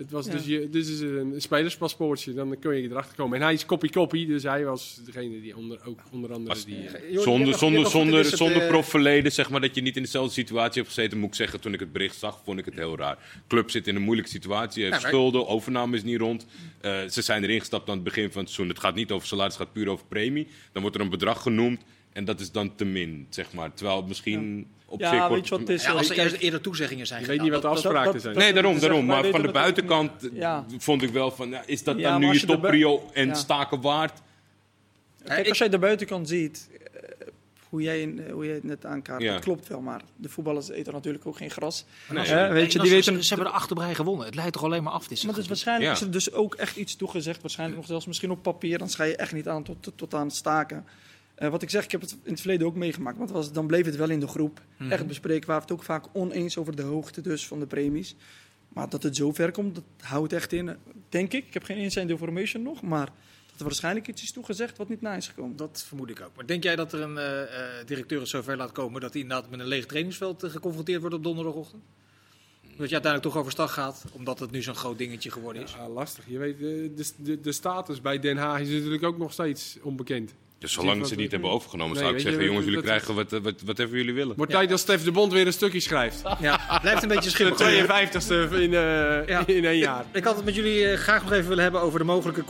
Het was ja. dus, je, dus is een spelerspaspoortje, dan kun je erachter komen. En hij is kopie-kopie, dus hij was degene die onder, ook onder andere... Was, die, uh, zonder zonder, zonder, zonder profverleden, zeg maar, dat je niet in dezelfde situatie hebt gezeten, moet ik zeggen, toen ik het bericht zag, vond ik het heel raar. Club zit in een moeilijke situatie, heeft ja, schulden, overname is niet rond. Uh, ze zijn erin gestapt aan het begin van het seizoen. Het gaat niet over salaris, het gaat puur over premie. Dan wordt er een bedrag genoemd en dat is dan te min, zeg maar. Terwijl misschien... Ja op ja, zich weet je wat het is? Ja, als er eerder toezeggingen zijn. Je weet niet wat de afspraken zijn. Nee, daarom, daarom. Maar van de buitenkant ja. vond ik wel van, ja, is dat dan nu je topprio en staken waard? Kijk, als jij de buitenkant ziet, uh, hoe, jij, hoe jij het net aankaart, dat klopt wel. Maar de voetballers eten natuurlijk ook geen gras. Nee, weet je, die weten, ze hebben de achterbrei gewonnen. Het leidt toch alleen maar af. Dit maar dus waarschijnlijk is er dus ook echt iets toegezegd. Waarschijnlijk nog zelfs misschien op papier. Dan ga je echt niet aan tot, tot aan het staken. Uh, wat ik zeg, ik heb het in het verleden ook meegemaakt. Want was, dan bleef het wel in de groep. Mm -hmm. Echt bespreken. We het ook vaak oneens over de hoogte dus van de premies. Maar dat het zo ver komt, dat houdt echt in. Denk ik. Ik heb geen inside information nog. Maar dat er waarschijnlijk iets is toegezegd wat niet na is gekomen. Dat vermoed ik ook. Maar denk jij dat er een uh, uh, directeur het zover laat komen dat hij inderdaad met een leeg trainingsveld geconfronteerd wordt op donderdagochtend? Dat je uiteindelijk toch over stag gaat, omdat het nu zo'n groot dingetje geworden is. Ja, lastig. Je weet, de, de, de status bij Den Haag is natuurlijk ook nog steeds onbekend. Dus zolang ze het niet hebben overgenomen, nee, zou ik zeggen: jongens, jullie krijgen wat, wat, wat even jullie willen. Wordt tijd dat Stef de Bond weer een stukje schrijft. Ja, blijft een beetje schillen. De 52ste in, uh, ja. in één jaar. Ik had het met jullie uh, graag nog even willen hebben over de mogelijke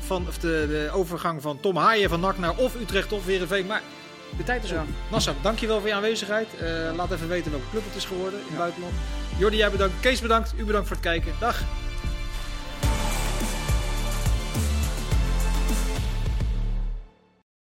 van, of de, de, overgang van Tom Haaien van NAC naar of Utrecht of Heerenveen. Maar de tijd is op. Ja. Massa, dankjewel voor je aanwezigheid. Uh, laat even weten welke club het is geworden in het buitenland. Jordi, jij bedankt. Kees bedankt. U bedankt voor het kijken. Dag.